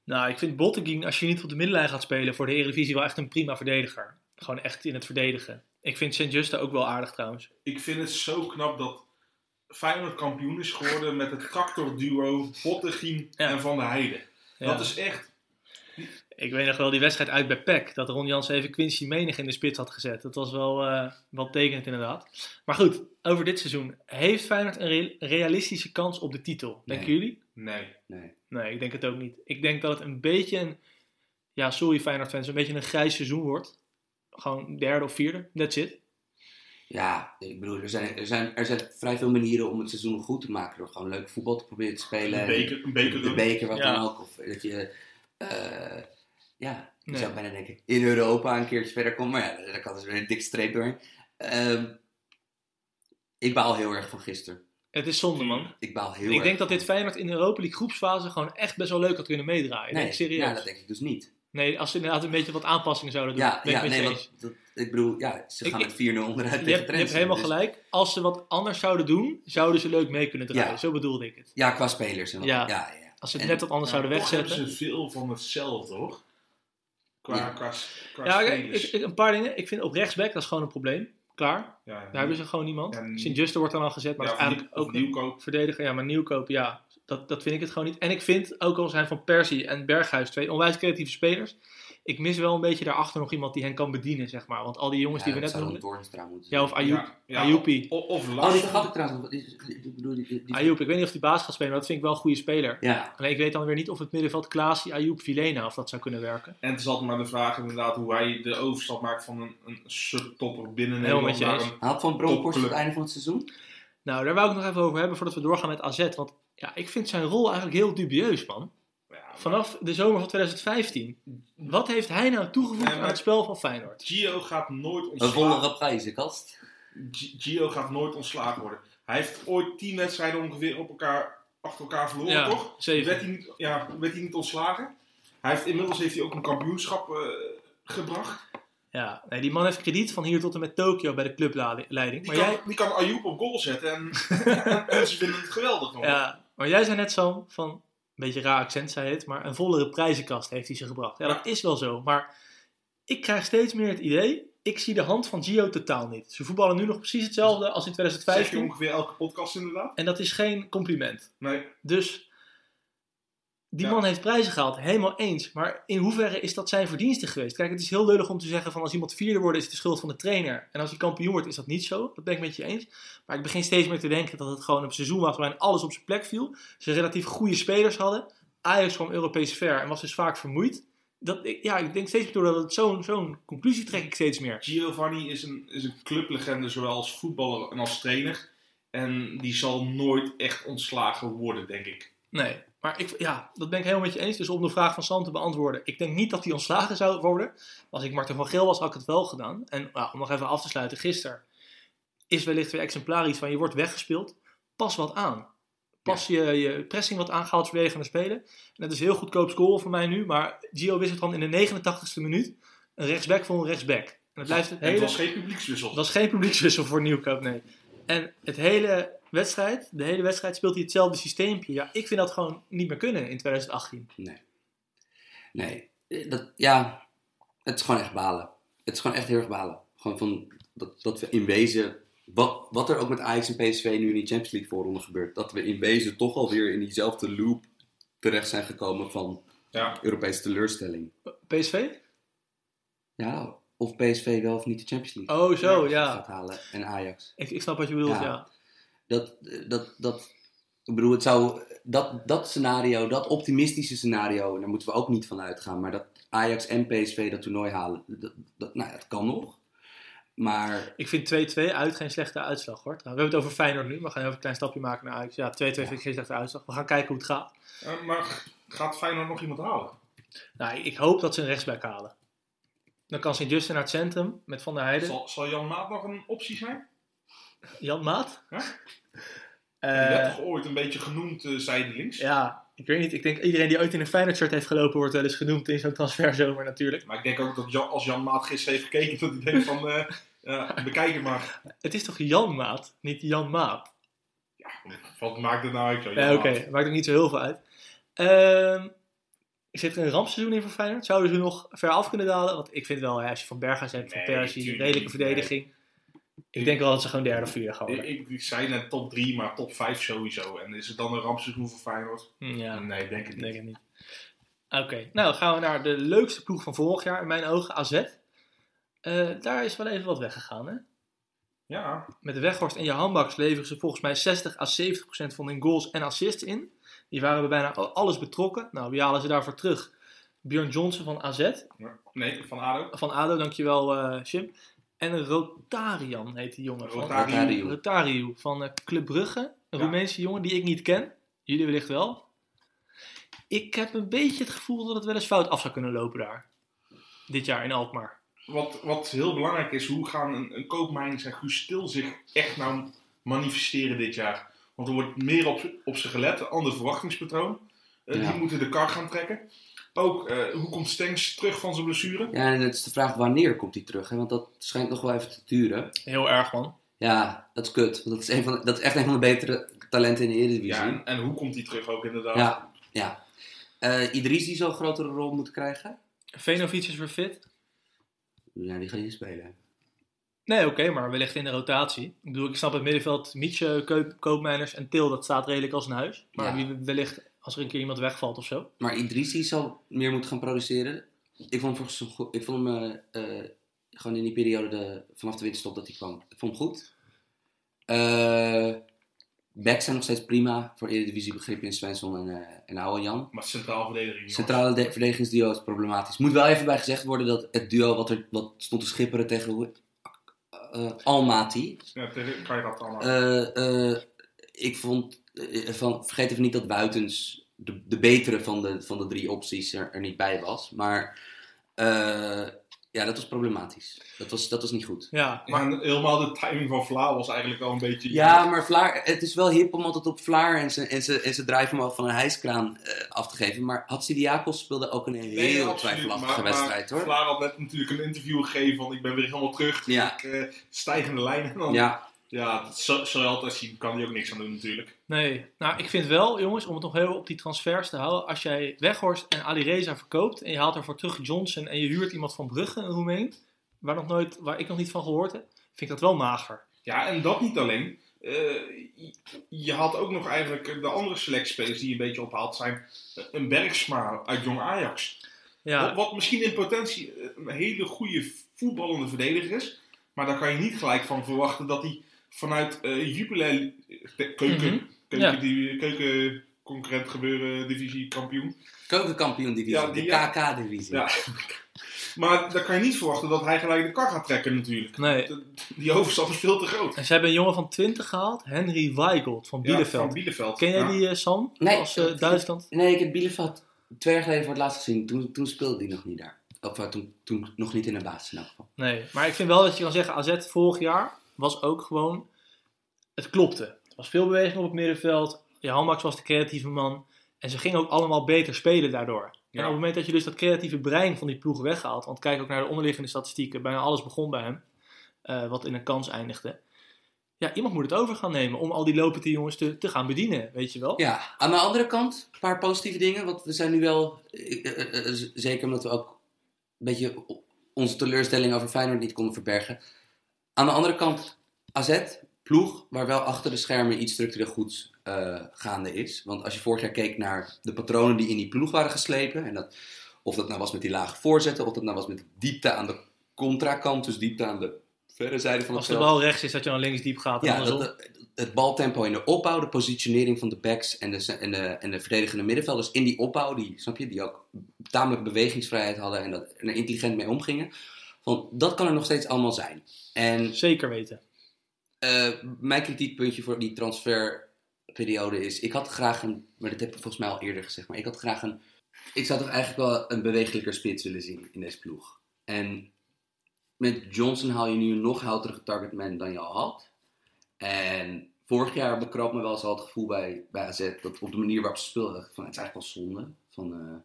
Nou, ik vind Botteguin, als je niet op de middenlijn gaat spelen voor de Eredivisie, wel echt een prima verdediger. Gewoon echt in het verdedigen. Ik vind Sint-Juste ook wel aardig trouwens. Ik vind het zo knap dat Feyenoord kampioen is geworden met het tractorduo Bottegien Ja. en Van der Heijden. Ja. Dat is echt... Ik weet nog wel die wedstrijd uit bij PEC, dat Ron Jans even Quincy Menig in de spits had gezet. Dat was wel, eh wel tekenend inderdaad. Maar goed, over dit seizoen. Heeft Feyenoord een re- realistische kans op de titel? Denken Nee. jullie? Nee. Nee. Nee, ik denk het ook niet. Ik denk dat het een beetje een, ja sorry Feyenoord fans, een beetje een grijs seizoen wordt. Gewoon derde of vierde, that's it. Ja, ik bedoel, er zijn, er, zijn, er zijn vrij veel manieren om het seizoen goed te maken. Door gewoon leuk voetbal te proberen te spelen. Een beker, een beker de beker, wat Ja. dan ook. Of dat je, eh, ja, ik Nee. zou bijna denken, in Europa een keertje verder komt. Maar ja, daar kan dus weer een dik streep doorheen. Ehm, ik baal heel erg van gisteren. Het is zonde man. Ik baal heel ik erg denk dat dit Feyenoord in de Europa League groepsfase gewoon echt best wel leuk had kunnen meedraaien. Nee, Nee, serieus. ja, dat denk ik dus niet. Nee, als ze inderdaad een beetje wat aanpassingen zouden doen. Ja, ben ik ja met nee, dat, ik bedoel, ja, ze Ik- gaan ik- met 4-0 onderuit Je tegen hebt, je hebt helemaal dus- gelijk. Als ze wat anders zouden doen, zouden ze leuk mee kunnen draaien. Ja. Zo bedoelde ik het. Ja, qua spelers. En wat- Ja. ja. Ja. Als ze het En- net wat anders Ja, zouden toch wegzetten. hebben ze veel van hetzelfde, hoor. Qua, Ja. qua, qua Ja, ik, spelers. ik- een paar dingen. Ik vind op rechtsback, dat is gewoon een probleem. Klaar. ja, Daar hebben ze gewoon niemand. Sint-Juste wordt dan al gezet, maar dat is eigenlijk Nieuw- ook Nieuwkoop. verdediger. Ja, maar Nieuwkoop, ja, dat, dat vind ik het gewoon niet. En ik vind, ook al zijn Van Persie en Berghuis twee onwijs creatieve spelers, ik mis wel een beetje daarachter nog iemand die hen kan bedienen, zeg maar. Want al die jongens Ja, die we net noemden. Moeten Ja, of. Ayoub. Ja. Of, of Oh, die vergat ik trouwens. Ayoub, ik weet niet of die baas gaat spelen, maar dat vind ik wel een goede speler. Ja, Alleen ik weet dan weer niet of het middenveld Klaasie, Ayoub, Vilena, of dat zou kunnen werken. En het is altijd maar de vraag inderdaad hoe hij de overstap maakt van een, een subtopper binnen Nederland met je naar eens. een... Had Van Bronckhorst het einde van het seizoen? Nou, daar wou ik nog even over hebben voordat we doorgaan met AZ. Want ja, ik vind zijn rol eigenlijk heel dubieus, man. Vanaf de zomer van 2015. Wat heeft hij nou toegevoegd Nee, aan het spel van Feyenoord? Gio gaat nooit Een ontslagen. volle prijzenkast. G- Gio gaat nooit ontslagen worden. Hij heeft ooit tien wedstrijden ongeveer op elkaar, achter elkaar verloren, Ja, toch? zeven. Werd hij, niet, ja, werd hij niet ontslagen? Hij heeft, inmiddels heeft hij ook een kampioenschap eh, gebracht. Ja, nee, die man heeft krediet van hier tot en met Tokio bij de clubleiding. Die, Maar kan, jij, die kan Ayoub op goal zetten en, en ze vinden het geweldig. nog. ja, maar jij zei net zo van, een beetje raar accent zei het, maar een vollere prijzenkast heeft hij ze gebracht. Ja, dat is wel zo. Maar ik krijg steeds meer het idee, ik zie de hand van Gio totaal niet. Ze voetballen nu nog precies hetzelfde als in zeg je 2015. ongeveer elke podcast inderdaad. En dat is geen compliment. Nee, Dus die Ja. man heeft prijzen gehaald, helemaal eens. Maar in hoeverre is dat zijn verdienste geweest? Kijk, het is heel lullig om te zeggen van als iemand vierde wordt is het de schuld van de trainer. En als hij kampioen wordt is dat niet zo. Dat ben ik met je eens. Maar ik begin steeds meer te denken dat het gewoon een seizoen was waarin alles op zijn plek viel. Ze relatief goede spelers hadden. Ajax kwam Europees ver en was dus vaak vermoeid. Dat, ik, ja, ik denk steeds meer door dat het zo'n zo'n conclusie trek ik steeds meer. Giovanni is een, is een clublegende, zowel als voetballer en als trainer. En die zal nooit echt ontslagen worden, denk ik. Nee, maar ik, ja, dat ben ik helemaal met je eens. Dus om de vraag van Sam te beantwoorden. Ik denk niet dat hij ontslagen zou worden. Als ik Martin van Geel was, had ik het wel gedaan. En nou, om nog even af te sluiten, gisteren. is wellicht weer exemplarisch van je wordt weggespeeld. Pas wat aan. Pas je, je pressing wat aangehaald verdedigende spelen. En dat is heel goedkoop scoren voor mij nu. Maar Gio wist het dan in de 89ste minuut. Een rechtsback voor een rechtsback. En het blijft het hele... was geen publiekswissel. Het was geen publiekswissel voor Nieuwkoop, nee. En het hele wedstrijd, de hele wedstrijd speelt hij hetzelfde systeempje. Ja, ik vind dat gewoon niet meer kunnen in 2018. Nee. Nee. Eh, Dat, ja, het is gewoon echt balen. Het is gewoon echt heel erg balen. Gewoon van dat, dat we in wezen, wat, wat er ook met Ajax en PSV nu in die Champions League voorronde gebeurt, dat we in wezen toch alweer in diezelfde loop terecht zijn gekomen van Ja. Europese teleurstelling. PSV? Ja, of PSV wel of niet de Champions League Oh, zo, gaat ja. halen en Ajax. Ik, ik snap wat je bedoelt, ja. Ja. Dat, dat, dat, ik bedoel, het zou, dat, dat scenario, dat optimistische scenario, daar moeten we ook niet van uitgaan. Maar dat Ajax en PSV dat toernooi halen, dat, dat, nou, dat kan nog. Maar Ik vind 2-2 uit geen slechte uitslag, hoor. We hebben het over Feyenoord nu, maar we gaan even een klein stapje maken naar Ajax. Ja, 2-2 vind ik geen slechte uitslag. We gaan kijken hoe het gaat. Eh, maar gaat Feyenoord nog iemand halen? Nou, ik hoop dat ze een rechtsback halen. Dan kan Sint-Justin naar het centrum met Van der Heijden. Zal, zal Jan Maat nog een optie zijn? Jan Maat? Ja? Die werd toch ooit een beetje genoemd eh, zijdelings? ja, ik weet niet. Ik denk iedereen die ooit in een Feyenoord shirt heeft gelopen wordt wel eens genoemd in zo'n transferzomer natuurlijk. Maar ik denk ook dat Jan, als Jan Maat gisteren heeft gekeken, dat hij denkt van, eh, ja, bekijk het maar. Het is toch Jan Maat, niet Jan Maat? Ja, wat maakt het nou uit? Ja, oké. Maakt ook niet zo heel veel uit. Ehm zit er een rampseizoen in voor Feyenoord? Zouden ze nog ver af kunnen dalen? Want ik vind wel, hè, als je van Berghuis hebt, van Persie, redelijke verdediging. Ik denk wel dat ze gewoon derde of vierde gaan Ik, worden. ik, ik zei net top 3, maar top 5 sowieso. En is het dan een rampseizoen voor Feyenoord? Hm, Ja, Nee, denk ik niet. denk het niet. Oké, nou gaan we naar de leukste ploeg van vorig jaar, in mijn ogen, AZ. Eh, daar is wel even wat weggegaan, hè? Ja, Met de Weghorst en je handbaks leveren ze volgens mij 60 à 70 procent van hun goals en assists in. Die waren bij bijna alles betrokken. Nou, wie halen ze daarvoor terug? Björn Johnson van AZ. nee, van ADO. Van ADO, dankjewel eh Jim. En een Rotarian heet die jongen. Van, Rotariu. Rotariu. Rotariu van eh, Club Brugge. Een Ja. Roemeense jongen die ik niet ken. Jullie wellicht wel. Ik heb een beetje het gevoel dat het wel eens fout af zou kunnen lopen daar. Dit jaar in Alkmaar. Wat, wat heel belangrijk is, hoe gaan een, een Koopmeiners en Guus Stil zich echt nou manifesteren dit jaar? Want er wordt meer op, op ze gelet, een ander verwachtingspatroon. Eh, Ja. Die moeten de kar gaan trekken. Ook, eh, hoe komt Stenks terug van zijn blessure? ja, en het is de vraag wanneer komt hij terug, hè? want dat schijnt nog wel even te duren. Heel erg man. Ja, dat is kut, want dat is, een van, de- dat is echt een van de betere talenten in de Eredivisie. Ja, en, en hoe komt hij terug ook inderdaad? ja. ja. Eh, Idrissi zou een grotere rol moeten krijgen. Venovic is weer fit. Ja, die gaat niet spelen. Nee, oké, maar wellicht in de rotatie. Ik bedoel, ik snap het middenveld, Mietje, Keup, Koopmeiners en Til, dat staat redelijk als een huis. Maar Ja. wie wellicht als er een keer iemand wegvalt of zo. Maar Idrissi zal meer moeten gaan produceren. Ik vond hem, volgens, goed- ik vond hem eh, eh, gewoon in die periode de, vanaf de winterstop dat hij kwam. Ik vond hem goed. Eh backs zijn nog steeds prima voor Eredivisie begrip in Svensson en, uh, en Oude Jan. Maar centraal verdediging. Centrale de- verdedigingsduo is problematisch. Moet wel even bij gezegd worden dat het duo wat, er, wat stond te schipperen tegen eh, Almaty. Ja, tegen kan je dat allemaal. Eh, eh, ik vond, van, vergeet even niet dat Buitens de, de betere van de, van de drie opties er, er niet bij was. Maar eh, ja, dat was problematisch. Dat was, dat was niet goed. Ja, maar helemaal de timing van Vlaar was eigenlijk wel een beetje... Ja, maar Vlaar, het is wel hip om altijd op Vlaar en zijn en zijn- en zijn drijfvermogen van een hijskraan eh, af te geven. Maar Hatsidiakos speelde ook een heel Nee, twijfelachtige wedstrijd hoor. Vlaar had net natuurlijk een interview gegeven van ik ben weer helemaal terug. Ja. Ik, eh, stijgende lijn. En dan, ja. Ja, dat zal, zal je altijd zien. Kan hij ook niks aan doen natuurlijk. nee. Nou, ik vind wel, jongens, om het nog heel op die transfers te houden. Als jij Weghorst en Ali Reza verkoopt en je haalt ervoor terug Johnson en je huurt iemand van Brugge, een Roemeen, waar, nog nooit, waar ik nog niet van gehoord heb, vind ik dat wel mager. Ja, en dat niet alleen. Eh, je- had ook nog eigenlijk de andere selectiespelers die je een beetje ophaalt zijn een Bergsma uit Jong Ajax. Ja, Wat, wat misschien in potentie een hele goede voetballende verdediger is. Maar daar kan je niet gelijk van verwachten dat hij vanuit eh Jupiler de keuken, Mhm. keuken, Ja. die, keuken concurrent gebeuren divisie kampioen. keukenkampioen divisie, Ja, die- de ja. KK-divisie. Ja. Maar daar kan je niet verwachten dat hij gelijk de kar gaat trekken natuurlijk. nee. De- Die overstap is veel te groot. En ze hebben een jongen van 20 gehaald, Henry Weigelt van Ja, Bielefeld. van Bielefeld. Ken jij Ja. die, eh, Sam? Nee. Als Duitsland? Nee, ik heb Bielefeld twee jaar geleden voor het laatst gezien. Toen, toen speelde hij nog niet daar. Of eh, toen, toen nog niet in de basis in elk geval. Nee, maar ik vind wel dat je kan zeggen, AZ vorig jaar was ook gewoon, het klopte. Er was veel beweging op het middenveld. Jan Max was de creatieve man. En ze gingen ook allemaal beter spelen daardoor. En op het moment dat je dus dat creatieve brein van die ploeg weghaalt, want kijk ook naar de onderliggende statistieken, bijna alles begon bij hem, eh, wat in een kans eindigde. Ja, iemand moet het over gaan nemen om al die lopende jongens te, te gaan bedienen, weet je wel? Ja, aan de andere kant, een paar positieve dingen. Want we zijn nu wel, eh, eh, zeker omdat we ook een beetje onze teleurstelling over Feyenoord niet konden verbergen. Aan de andere kant, AZ, ploeg, waar wel achter de schermen iets structureel goeds eh, gaande is. Want als je vorig jaar keek naar de patronen die in die ploeg waren geslepen. En dat, of dat nou was met die lage voorzetten, of dat nou was met diepte aan de contrakant, dus diepte aan de verre zijde van het Als de bal rechts is, dat je dan links diep gaat en Ja, dat, dat- het baltempo in de opbouw, de positionering van de backs en de, en de, en de verdedigende middenvelders in die opbouw, die, snap je, die ook tamelijk bewegingsvrijheid hadden en, dat, en er intelligent mee omgingen. Van, dat kan er nog steeds allemaal zijn. En Zeker weten. eh, mijn kritiekpuntje voor die transferperiode is, ik had graag een, maar dat heb ik volgens mij al eerder gezegd, maar ik had graag een, ik zou toch eigenlijk wel een bewegelijker spits willen zien in deze ploeg. En met Johnson haal je nu een nog houtere targetman dan je al had. En vorig jaar bekrap me wel eens al het gevoel bij, bij AZ, dat op de manier waarop ze speelden, van, het is eigenlijk wel zonde. Van,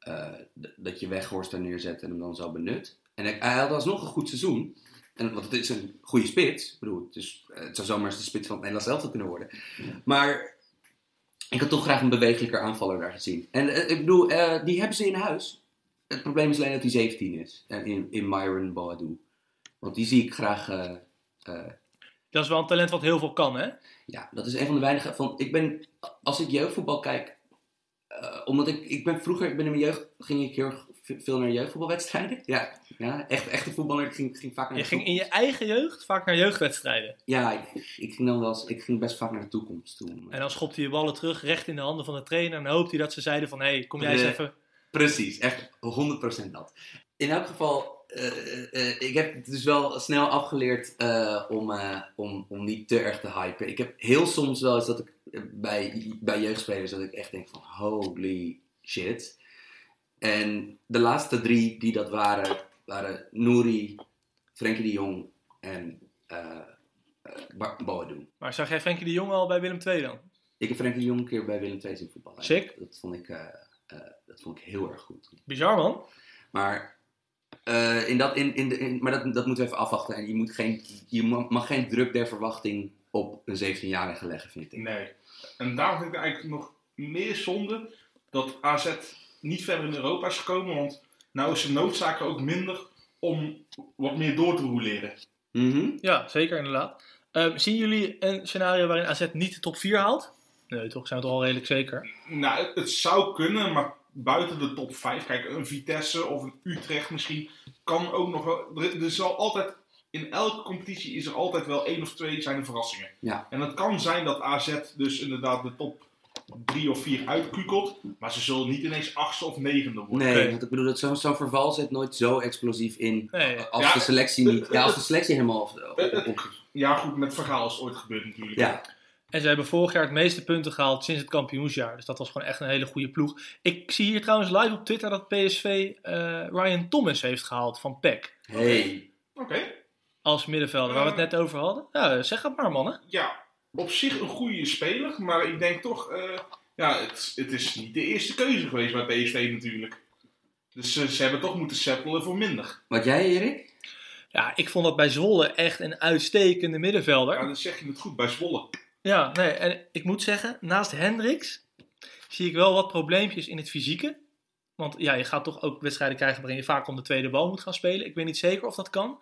eh, eh, dat je Weghorst daar neerzet en hem dan zo benut. En hij, hij had alsnog een goed seizoen. En, want het is een goede spits. Ik bedoel, het, is, het zou zomaar eens de spits van het Nederlands elftal kunnen worden. Maar ik had toch graag een bewegelijker aanvaller daar gezien. En eh, ik bedoel, eh, die hebben ze in huis. Het probleem is alleen dat hij 17 is. En in, in Myron Boadu. Want die zie ik graag... eh, eh, Dat is wel een talent wat heel veel kan, hè? ja, dat is een van de weinige. Van, ik ben, als ik jeugdvoetbal kijk, eh, omdat ik, ik ben vroeger, ik ben in mijn jeugd, ging ik heel erg ve- veel naar jeugdvoetbalwedstrijden. Ja, ja echt, echte voetballer. Ging, ging vaak naar Je ging in je eigen jeugd vaak naar jeugdwedstrijden. Ja, ik, ik ging dan wel eens, ik ging best vaak naar de toekomst toe. En dan schopte hij je ballen terug recht in de handen van de trainer. En dan hoopte hij dat ze zeiden van, hé, hey, kom jij eens Eh, even... Precies, echt 100% dat. In elk geval, eh, eh, ik heb het dus wel snel afgeleerd om, om, om niet te erg te hypen. Ik heb heel soms wel eens dat ik bij, bij jeugdspelers dat ik echt denk van holy shit. En de laatste drie die dat waren, waren Nouri, Frenkie de Jong en eh eh, Boadu. Maar zag jij Frenkie de Jong al bij Willem II dan? Ik heb Frenkie de Jong een keer bij Willem II zien voetballen. Sick. Dat vond ik, eh, eh, dat vond ik heel erg goed. Bizar, man. Maar, eh, in dat, in, in de, in- maar dat, dat moeten we even afwachten. En je, moet geen, je ma- mag geen druk der verwachting op een 17-jarige leggen, vind ik. Nee. En daarom vind ik eigenlijk nog meer zonde dat AZ niet verder in Europa is gekomen. Want nou is de noodzaak ook minder om wat meer door te roleren. Mhm. Ja, zeker inderdaad. Ehm, zien jullie een scenario waarin AZ niet de top 4 haalt? Nee, toch? Zijn we toch al redelijk zeker? Nou, het, het zou kunnen, maar buiten de top 5, kijk, een Vitesse of een Utrecht misschien, kan ook nog wel. Er, er zal altijd, in elke competitie is er altijd wel één of twee zijn er verrassingen. Ja. En het kan zijn dat AZ dus inderdaad de top 3 of 4 uitkukelt, maar ze zullen niet ineens achtste of negende worden. Nee, want ik bedoel, dat zo'n zo'n verval zit nooit zo explosief in. Nee. Als Ja, de selectie niet. Ja, als de het- selectie helemaal. Op, op- het- op- Ja, goed, met verhaal is het ooit gebeurd natuurlijk. ja, En ze hebben vorig jaar het meeste punten gehaald sinds het kampioensjaar. Dus dat was gewoon echt een hele goede ploeg. Ik zie hier trouwens live op Twitter dat PSV eh, Ryan Thomas heeft gehaald van PEC. hey. Oké. Als middenvelder, waar we het net over hadden. Ja, zeg het maar, mannen. Ja, op zich een goede speler, maar ik denk toch, eh, ja, het, het is niet de eerste keuze geweest bij PSV natuurlijk. Dus ze hebben toch moeten settelen voor minder. Wat jij, Erik? Ja, ik vond dat bij Zwolle echt een uitstekende middenvelder. Ja, dan zeg je het goed bij Zwolle. Ja, nee, en ik moet zeggen, naast Hendricks zie ik wel wat probleempjes in het fysieke. Want ja, je gaat toch ook wedstrijden krijgen waarin je vaak om de tweede bal moet gaan spelen. Ik weet niet zeker of dat kan.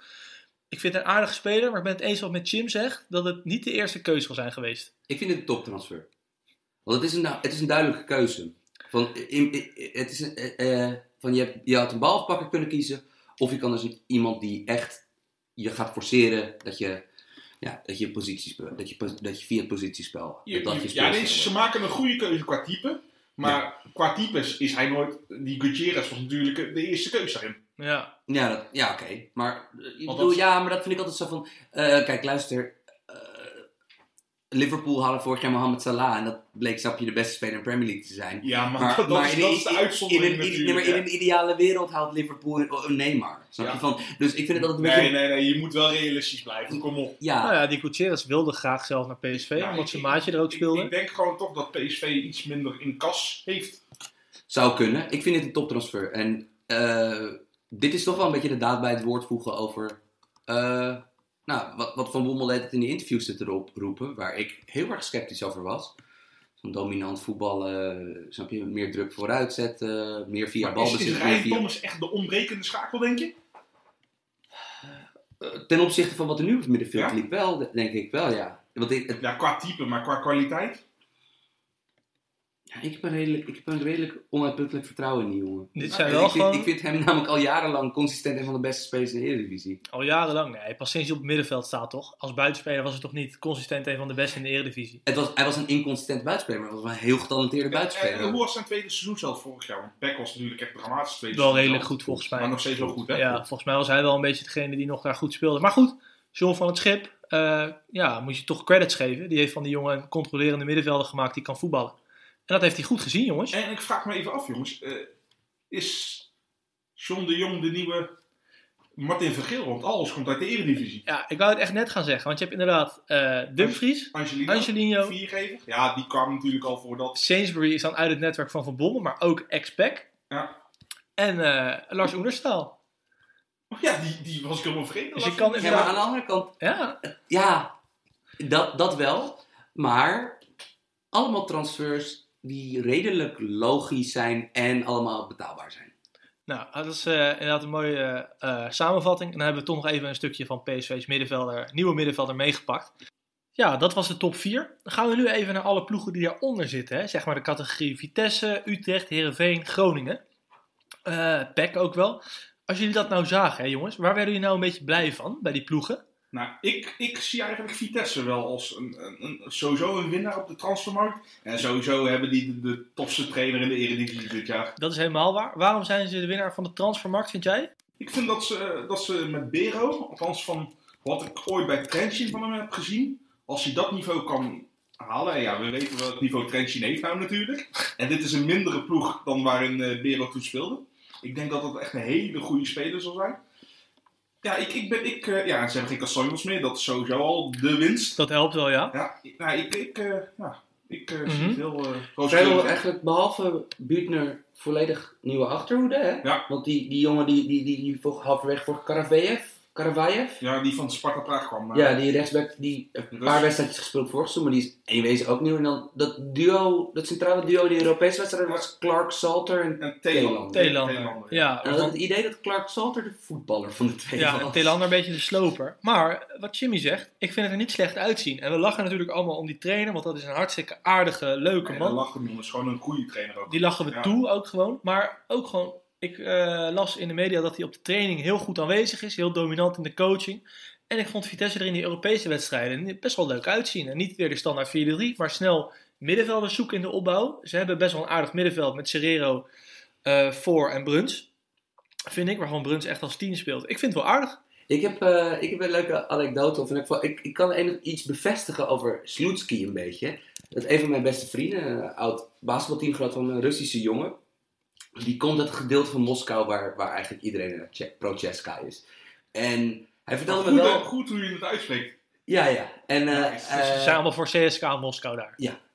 Ik vind het een aardige speler, maar ik ben het eens wat met Jim zegt, dat het niet de eerste keuze zal zijn geweest. Ik vind het een toptransfer. Want het is een, het is een duidelijke keuze. Van, in- in- het is een, eh, eh, van je, hebt, je had een balpakker kunnen kiezen. Of je kan dus een- iemand die echt je gaat forceren dat je, ja, dat je, posities, dat je, dat je via het positiespel. Je- dat je ja, ze maken een goede keuze qua type. Maar qua types is hij nooit... Die Gutierrez was natuurlijk de eerste keuze daarin. Ja, Ja, dat- ja oké. Maar, eh, ik Want bedoel, dat- ja, maar dat vind ik altijd zo van... eh, kijk, luister. eh, Liverpool hadden vorig jaar Mohamed Salah en dat bleek, snap je, de beste speler in de Premier League te zijn. Ja, maar, Maar, dat, maar is, in, dat is de in- uitzondering in, een, in, nee, in een ideale wereld haalt Liverpool een, een Neymar. Snap Ja. je? Van, dus ik vind het altijd een Nee, beetje... nee, nee, je moet wel realistisch blijven. Kom op. Ja, Nou ja, die Gutierrez wilde graag zelf naar PSV, Ja, omdat ik- zijn maatje er ook speelde. ik denk gewoon toch dat PSV iets minder in kas heeft. Zou kunnen. Ik vind het een toptransfer. En eh, dit is toch wel een beetje de daad bij het woord voegen over... eh, nou, wat, wat Van Bommel deed het in de interviews zit erop roepen, waar ik heel erg sceptisch over was. Zo'n dominant voetballen, snap je, meer druk vooruit zetten, meer via is, balbezit. is meer Ryan via- Thomas echt de ontbrekende schakel, denk je? Eh, Ten opzichte van wat er nu op het middenveld Ja? liep, wel, denk ik wel, ja. Want ik, het- Ja, qua type, maar qua kwaliteit. Ja, ik, heb een redelijk, ik heb een redelijk onuitputtelijk vertrouwen in die jongen. Dit zijn wel ik, vind, gewoon ik vind hem namelijk al jarenlang consistent een van de beste spelers in de Eredivisie. al jarenlang. Nee, pas sinds hij op het middenveld staat toch? Als buitenspeler was hij toch niet consistent een van de beste in de Eredivisie. Het was, hij was een inconsistent buitenspeler, maar hij was wel een heel getalenteerde En, en buitenspeler. hoe was zijn tweede seizoen zelf vorig jaar? Want Beck was natuurlijk echt dramatisch tweede Wel redelijk goed volgens mij. Maar nog steeds wel goed, hè? Ja, volgens mij was hij wel een beetje degene die nog daar goed speelde. Maar goed, John van het Schip, eh, ja, moet je toch credits geven. Die heeft van die jongen een controlerende middenvelder gemaakt die kan voetballen. En dat heeft hij goed gezien, jongens. En ik vraag me even af, jongens. eh, is John de Jong de nieuwe Martin Vergeel? Want alles komt uit de Eredivisie. Ja, ik wou het echt net gaan zeggen, want je hebt inderdaad eh Dumfries, Angelino, Angelino, viergever. Ja, die kwam natuurlijk al voordat. Sainsbury is dan uit het netwerk van Van Bommel, maar ook ex-Pack. Ja. En eh, Lars Oenerstaal. Oh ja, die, die was ik helemaal vergeten. Dus je Lars kan Ja, maar aan de andere kant, Ja, ja, dat, dat wel. Maar allemaal transfers die redelijk logisch zijn en allemaal betaalbaar zijn. nou, dat is eh, inderdaad een mooie eh, samenvatting. En dan hebben we toch nog even een stukje van PSV's middenvelder, nieuwe middenvelder meegepakt. Ja, dat was de top 4. Dan gaan we nu even naar alle ploegen die daaronder zitten. Hè? Zeg maar de categorie Vitesse, Utrecht, Heerenveen, Groningen. Eh PEC ook wel. Als jullie dat nou zagen, hè, jongens, waar werden jullie nou een beetje blij van bij die ploegen? Nou, ik, ik zie eigenlijk Vitesse wel als een, een, een- sowieso een winnaar op de transfermarkt. En sowieso hebben die de, de topste trainer in de Eredivisie dit jaar. Dat is helemaal waar. Waarom zijn ze de winnaar van de transfermarkt, vind jij? Ik vind dat ze, dat ze met Bero, althans van wat ik ooit bij Trentin van hem heb gezien, als hij dat niveau kan halen. En ja, we weten welk niveau Trentin heeft nou natuurlijk. En dit is een mindere ploeg dan waarin eh, Bero toen speelde. Ik denk dat dat echt een hele goede speler zal zijn. Ja, ik, ik ben, ik, eh, ja, ze hebben geen Castanjos meer. Dat is sowieso al de winst. Dat helpt wel, ja. Ja, ik- nou, ik, ik, eh, ja, ik eh, zie heel eh Vrijwel rooskleurig. eigenlijk behalve Buutner volledig nieuwe achterhoede, hè? Ja. Want die, die jongen die, die, die, die voor- halverwege voor Karavaev, Karavaev, Ja, die van Sparta Praag kwam. maar- ja, die rechtsback die een paar wedstrijdjes gespeeld vorig seizoen, maar die is in wezen ook nieuw. En dan dat duo, dat centrale duo in de Europese wedstrijd was Clark Salter en... En. Thailander. Ja, En had het idee dat Clark Salter de voetballer van de twee Ja, was. Thailander een beetje de sloper. Maar wat Jimmy zegt, ik vind het er niet slecht uitzien. En we lachen natuurlijk allemaal om die trainer, want dat is een hartstikke aardige, leuke Nee, dat man. lacht hem jongens. Gewoon een goede trainer ook. Die lachen we Ja. toe ook gewoon. Maar ook gewoon, ik eh, las in de media dat hij op de training heel goed aanwezig is. Heel dominant in de coaching. En ik vond Vitesse er in die Europese wedstrijden best wel leuk uitzien. En niet weer de standaard 4-3, maar snel middenvelders zoeken in de opbouw. Ze hebben best wel een aardig middenveld met Serrero, eh voor en Bruns. Vind ik, waarvan Bruns echt als 10 speelt. Ik vind het wel aardig. Ik heb, eh, ik heb een leuke anekdote. Of ik, ik kan een, iets bevestigen over Slutsky een beetje. Dat een van mijn beste vrienden, een oud basketbalteamgenoot van een Russische jongen. Die komt uit het gedeelte van Moskou waar, waar eigenlijk iedereen pro-Cheska is. En hij vertelde goed, me eh, wel... goed hoe je het uitspreekt. Ja, ja. En, eh, Nice. eh, Ze zijn allemaal voor CSK in Moskou daar.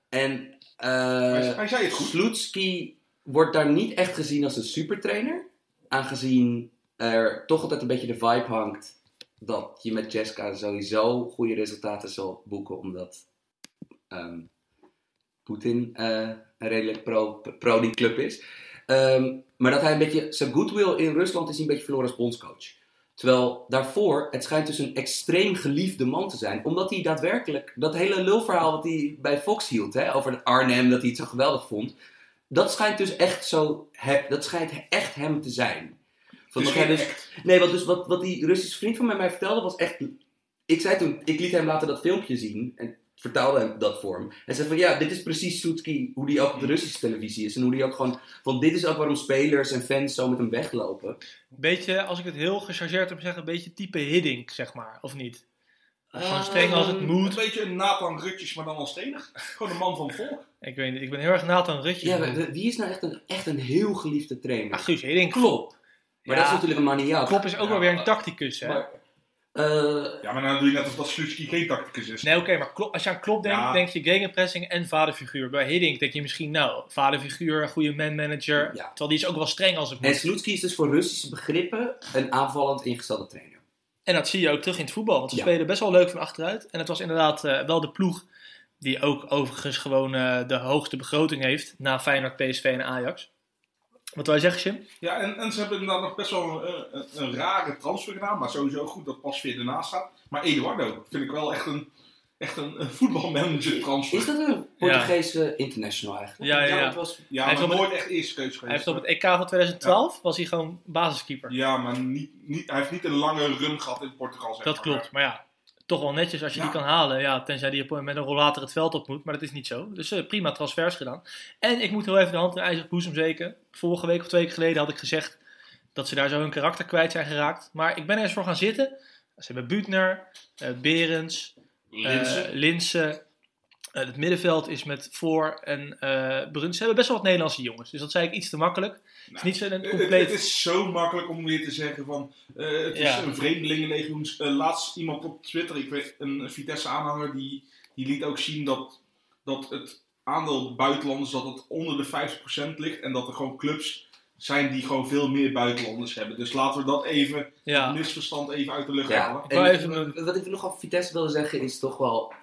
en hij, eh hij zei het goed. Slutsky wordt daar niet echt gezien als een supertrainer. Aangezien er toch altijd een beetje de vibe hangt dat je met Jessica sowieso goede resultaten zal boeken. Omdat ehm, Poetin eh, een redelijk pro, pro die club is. Ehm, maar dat hij een beetje, zijn goodwill in Rusland is een beetje verloren als bondscoach. Terwijl daarvoor, het schijnt dus een extreem geliefde man te zijn. Omdat hij daadwerkelijk, dat hele lulverhaal wat hij bij Fox hield, hè, over Arnhem, dat hij het zo geweldig vond. Dat schijnt dus echt zo, dat schijnt echt hem te zijn. Dus hij dus, nee, wat, dus, wat, wat die Russische vriend van mij, mij vertelde was echt... Ik zei toen, ik liet hem later dat filmpje zien en vertaalde hem dat voor hem. Hij zei van ja, dit is precies Soetski, hoe die ook op de Russische televisie is. En hoe die ook gewoon, want dit is ook waarom spelers en fans zo met hem weglopen. Beetje, als ik het heel gechargeerd heb zeggen, een beetje type Hiddink, zeg maar. Of niet? Gewoon streng als het moet. Een beetje een Nathan Rutjes, maar dan als trainer. Gewoon een man van het volk. Ik weet niet, ik ben heel erg Nathan Rutjes. Ja, maar wie is nou echt een, echt een heel geliefde trainer? Ach, Guus Hiddink. Klopp. Maar Ja. dat is natuurlijk een maniac. Klopp is ook Ja, wel weer een tacticus, hè? Maar, eh, Ja, maar dan doe je net alsof dat Slutski geen tacticus is. Nee, oké, maar als je aan Klopp denkt, Ja. denk je gegenpressing en vaderfiguur. Bij Hiddink denk je misschien, nou, vaderfiguur, goede man-manager. Ja. Terwijl die is ook wel streng als het moet. en Sloetski is dus voor Russische begrippen een aanvallend ingestelde trainer. En dat zie je ook terug in het voetbal. Want ze Ja. spelen best wel leuk van achteruit. En het was inderdaad eh, wel de ploeg die ook overigens gewoon eh, de hoogste begroting heeft. Na Feyenoord, PSV en Ajax. Wat wil je zeggen, Jim? Ja, en, en ze hebben inderdaad nog best wel een, een, een rare transfer gedaan. Maar sowieso goed dat pas weer ernaast staat. Maar Eduardo vind ik wel echt een, echt een, een voetbalmanager transfer. Is dat een Portugese international eigenlijk? Ja, ja, ja. het was, Ja, Hij maar heeft nooit echt eerste keuze Hij heeft geweest. op het EK van 2012 was hij gewoon basiskeeper. Ja, maar niet, niet, hij heeft niet een lange run gehad in Portugal. Zeg dat maar. klopt. Maar ja, toch wel netjes als je Ja. die kan halen. Ja, tenzij die op- met een rollator het veld op moet. Maar dat is niet zo. Dus eh, prima transfers gedaan. En ik moet heel even de hand in ijzer boezem zeker. Vorige week of twee weken geleden had ik gezegd dat ze daar zo hun karakter kwijt zijn geraakt. Maar ik ben er eens voor gaan zitten. Ze hebben Buutner, eh Berends, eh, Eh, het middenveld is met Voor en eh Bruns. Ze hebben best wel wat Nederlandse jongens. Dus dat zei ik iets te makkelijk. Het is niet zo Het, compleet... het is zo makkelijk om weer te zeggen van eh, het is Ja. een vreemdelingenlegioen. Laatst iemand op Twitter, ik weet, een Vitesse aanhanger, die, die liet ook zien dat, dat het aandeel buitenlanders dat het onder de 50% ligt en dat er gewoon clubs zijn die gewoon veel meer buitenlanders hebben. Dus laten we dat even, ja. misverstand even uit de lucht ja. halen. En, wat ik nog over Vitesse wilde zeggen is toch wel,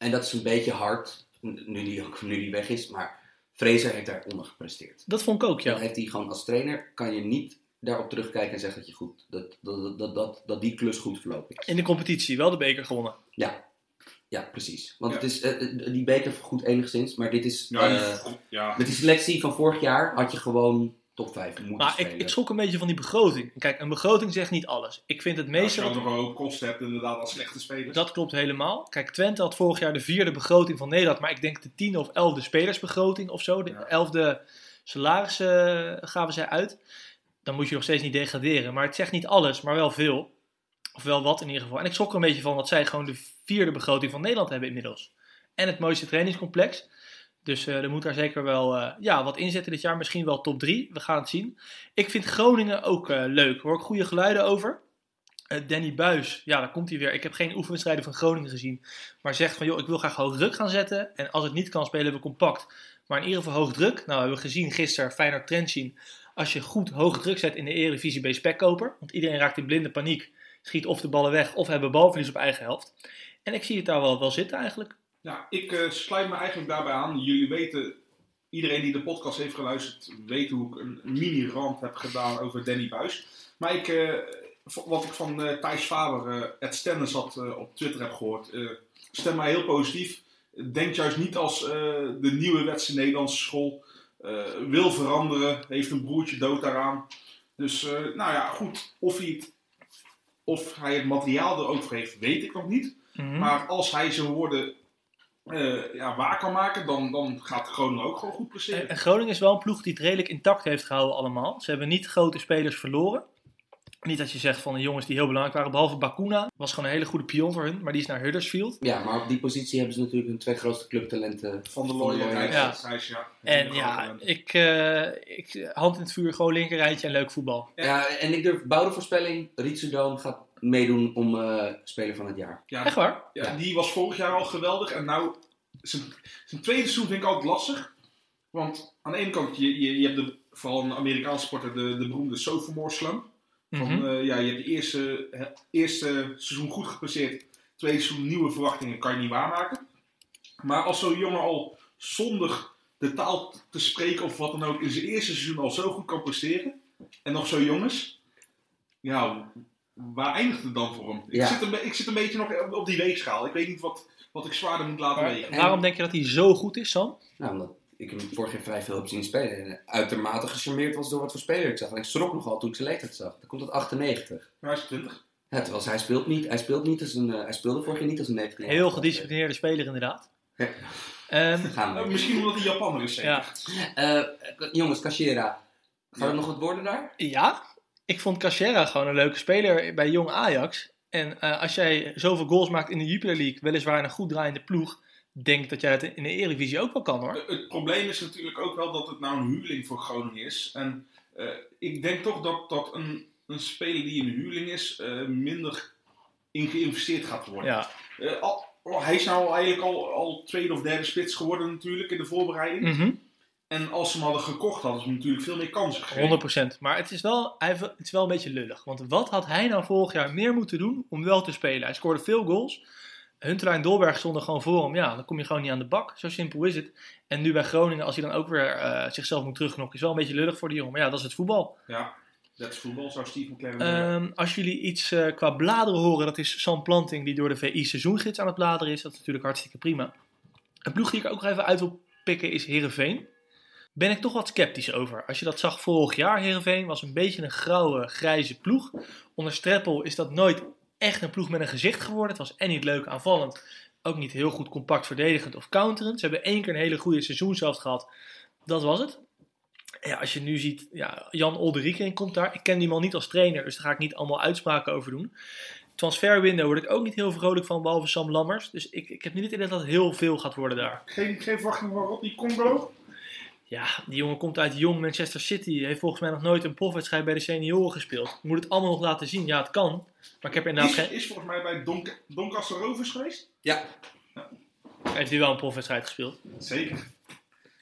en dat is een beetje hard, nu die, nu die weg is, maar Fraser heeft daar ondergepresteerd. Dat vond ik ook, ja. Dan heeft hij gewoon als trainer, kan je niet daarop terugkijken en zeggen dat, je goed, dat, dat, dat, dat, dat die klus goed verlopen is. In de competitie, wel de beker gewonnen. Ja, ja precies. Want Ja. het is, eh, eh, die beker goed enigszins, maar dit is, Ja, eh, ja. met die selectie van vorig jaar had je gewoon top 5 moeten Maar ik, spelen. ik schrok een beetje van die begroting. Kijk, een begroting zegt niet alles. Ik vind het Als meeste... je wat- nog een hoop kosten hebt inderdaad als slechte spelers. Dat klopt helemaal. Kijk, Twente had vorig jaar de vierde begroting van Nederland. Maar ik denk de tiende of elfde spelersbegroting of zo. De Ja. elfde salarissen gaven zij uit. Dan moet je nog steeds niet degraderen. Maar het zegt niet alles, maar wel veel. Of wel wat in ieder geval. En ik schrok er een beetje van dat zij gewoon de vierde begroting van Nederland hebben inmiddels. En het mooiste trainingscomplex. Dus eh, er moet daar zeker wel eh, ja, wat inzetten dit jaar. Misschien wel top 3. We gaan het zien. Ik vind Groningen ook eh, leuk. Hoor ik goede geluiden over. Danny Buis, ja, daar komt hij weer. Ik heb geen oefenwedstrijden van Groningen gezien. Maar zegt van, joh, ik wil graag hoog druk gaan zetten. En als het niet kan, spelen we compact. Maar in ieder geval hoog druk. Nou, we hebben gezien gisteren, trend zien. Als je goed hoog druk zet in de Eredivisie bij Spekkoper. Want iedereen raakt in blinde paniek. Schiet of de ballen weg, of hebben balverlies op eigen helft. En ik zie het daar wel, wel zitten eigenlijk. Ja, ik eh, sluit me eigenlijk daarbij aan. Jullie weten, iedereen die de podcast heeft geluisterd, weet hoe ik een mini-rand heb gedaan over Danny Buis. Maar ik, eh, wat ik van eh Thijs Faber, Ed Stennis had eh, op Twitter heb gehoord, eh stemt mij heel positief. Denkt juist niet als de nieuwe Wetse Nederlandse school. wil veranderen, heeft een broertje dood daaraan. Dus, nou ja, goed. Of hij, het, of hij het materiaal er ook voor heeft, weet ik nog niet. Mhm. Maar als hij zijn woorden eh, ja, waar kan maken, dan, dan gaat Groningen ook gewoon goed presteren. En, en Groningen is wel een ploeg die het redelijk intact heeft gehouden allemaal. Ze hebben niet grote spelers verloren. Niet dat je zegt van de jongens die heel belangrijk waren, behalve Bakuna. Was gewoon een hele goede pion voor hun, maar die is naar Huddersfield. Ja, maar op die positie hebben ze natuurlijk hun twee grootste clubtalenten. van de Looy en Rijs- ja. Rijs, ja. En ja, ik, eh, ik, hand in het vuur, gewoon linkerrijtje en leuk voetbal. Ja, en ik durf bouwde voorspelling. Rietsudoom gaat meedoen om eh, speler van het jaar. ja, Echt waar? ja, Ja. die was vorig jaar al geweldig. En nou, zijn, zijn tweede seizoen vind ik altijd lastig. Want aan de ene kant, je, je, je hebt de, vooral een Amerikaanse sporter, de, de beroemde sophomore slump. Van, Mhm. eh, ja, je hebt de eerste, het eerste seizoen goed gepresteerd. Tweede seizoen nieuwe verwachtingen kan je niet waarmaken. Maar als zo'n jongen al zonder de taal te spreken of wat dan ook in zijn eerste seizoen al zo goed kan presteren. En nog zo jong is. Ja, waar eindigt het dan voor hem? Ja. Ik, zit een, ik zit een beetje nog op die weegschaal. Ik weet niet wat, wat ik zwaarder moet laten Maar wegen. waarom denk je dat hij zo goed is, Sam? Nou, omdat ik hem vorig jaar vrij veel heb zien spelen. En uitermate gecharmeerd was door wat voor speler ik zag. En ik schrok nogal toen ik zijn leeftijd zag. Dan komt het 98. Maar hij is 20. Ja, terwijl hij speelt niet. Hij speelt niet als een. eh, hij speelde vorig jaar niet als een 19 Heel gedisciplineerde speler inderdaad. Ja. Ehm, Gaan we. Eh, misschien omdat hij Japaner is, zeker. ja. Eh, jongens, Cachera. Gaat Ja. er nog wat worden daar? ja, ik vond Cachera gewoon een leuke speler bij Jong Ajax. En eh, als jij zoveel goals maakt in de Jupiler League, weliswaar in een goed draaiende ploeg, denk dat jij het in de Eredivisie ook wel kan hoor. Het probleem is natuurlijk ook wel dat het nou een huurling voor Groningen is. En eh, ik denk toch dat, dat een, een speler die een huurling is, eh, minder in geïnvesteerd gaat worden. Ja. Al- hij is nou eigenlijk al, al tweede of derde spits geworden natuurlijk in de voorbereiding. Mhm. En als ze hem hadden gekocht, hadden ze hem natuurlijk veel meer kansen gegeven. 100%. Maar het is, wel, het is wel een beetje lullig. Want wat had hij nou vorig jaar meer moeten doen om wel te spelen? Hij scoorde veel goals. Huntelaar en Dolberg stonden gewoon voor hem. Ja, dan kom je gewoon niet aan de bak. Zo simpel is het. En nu bij Groningen, als hij dan ook weer eh, zichzelf moet terugknokken, is wel een beetje lullig voor die jongen. Maar ja, dat is het voetbal. Ja, dat is voetbal, zou Steve McLaren zeggen. Ehm, als jullie iets eh, qua bladeren horen, dat is Sam Planting die door de VI seizoengids aan het bladeren is. Dat is natuurlijk hartstikke prima. Een ploeg die ik ook nog even uit wil pikken is Herenveen. Ben ik toch wat sceptisch over. Als je dat zag vorig jaar, Herenveen was een beetje een grauwe, grijze ploeg. Onder Streppel is dat nooit echt een ploeg met een gezicht geworden. Het was en niet leuk aanvallend, ook niet heel goed compact verdedigend of counterend. Ze hebben één keer een hele goede seizoenshelft gehad. Dat was het. Als je nu ziet, ja, Jan Olderieking komt daar. Ik ken die man niet als trainer, dus daar ga ik niet allemaal uitspraken over doen. Transferwindow word ik ook niet heel vrolijk van, behalve Sam Lammers. Dus ik, ik heb niet het idee dat het heel veel gaat worden daar. Geen, geen verwachting van Rodney Congo? Ja, die jongen komt uit jong Manchester City. Heeft volgens mij nog nooit een profwedstrijd bij de senioren gespeeld. Moet het allemaal nog laten zien. Ja, het kan. Maar ik heb inderdaad Is, geen... is volgens mij bij Don, Doncaster Rovers geweest? Ja, Heeft hij wel een profwedstrijd gespeeld? Zeker.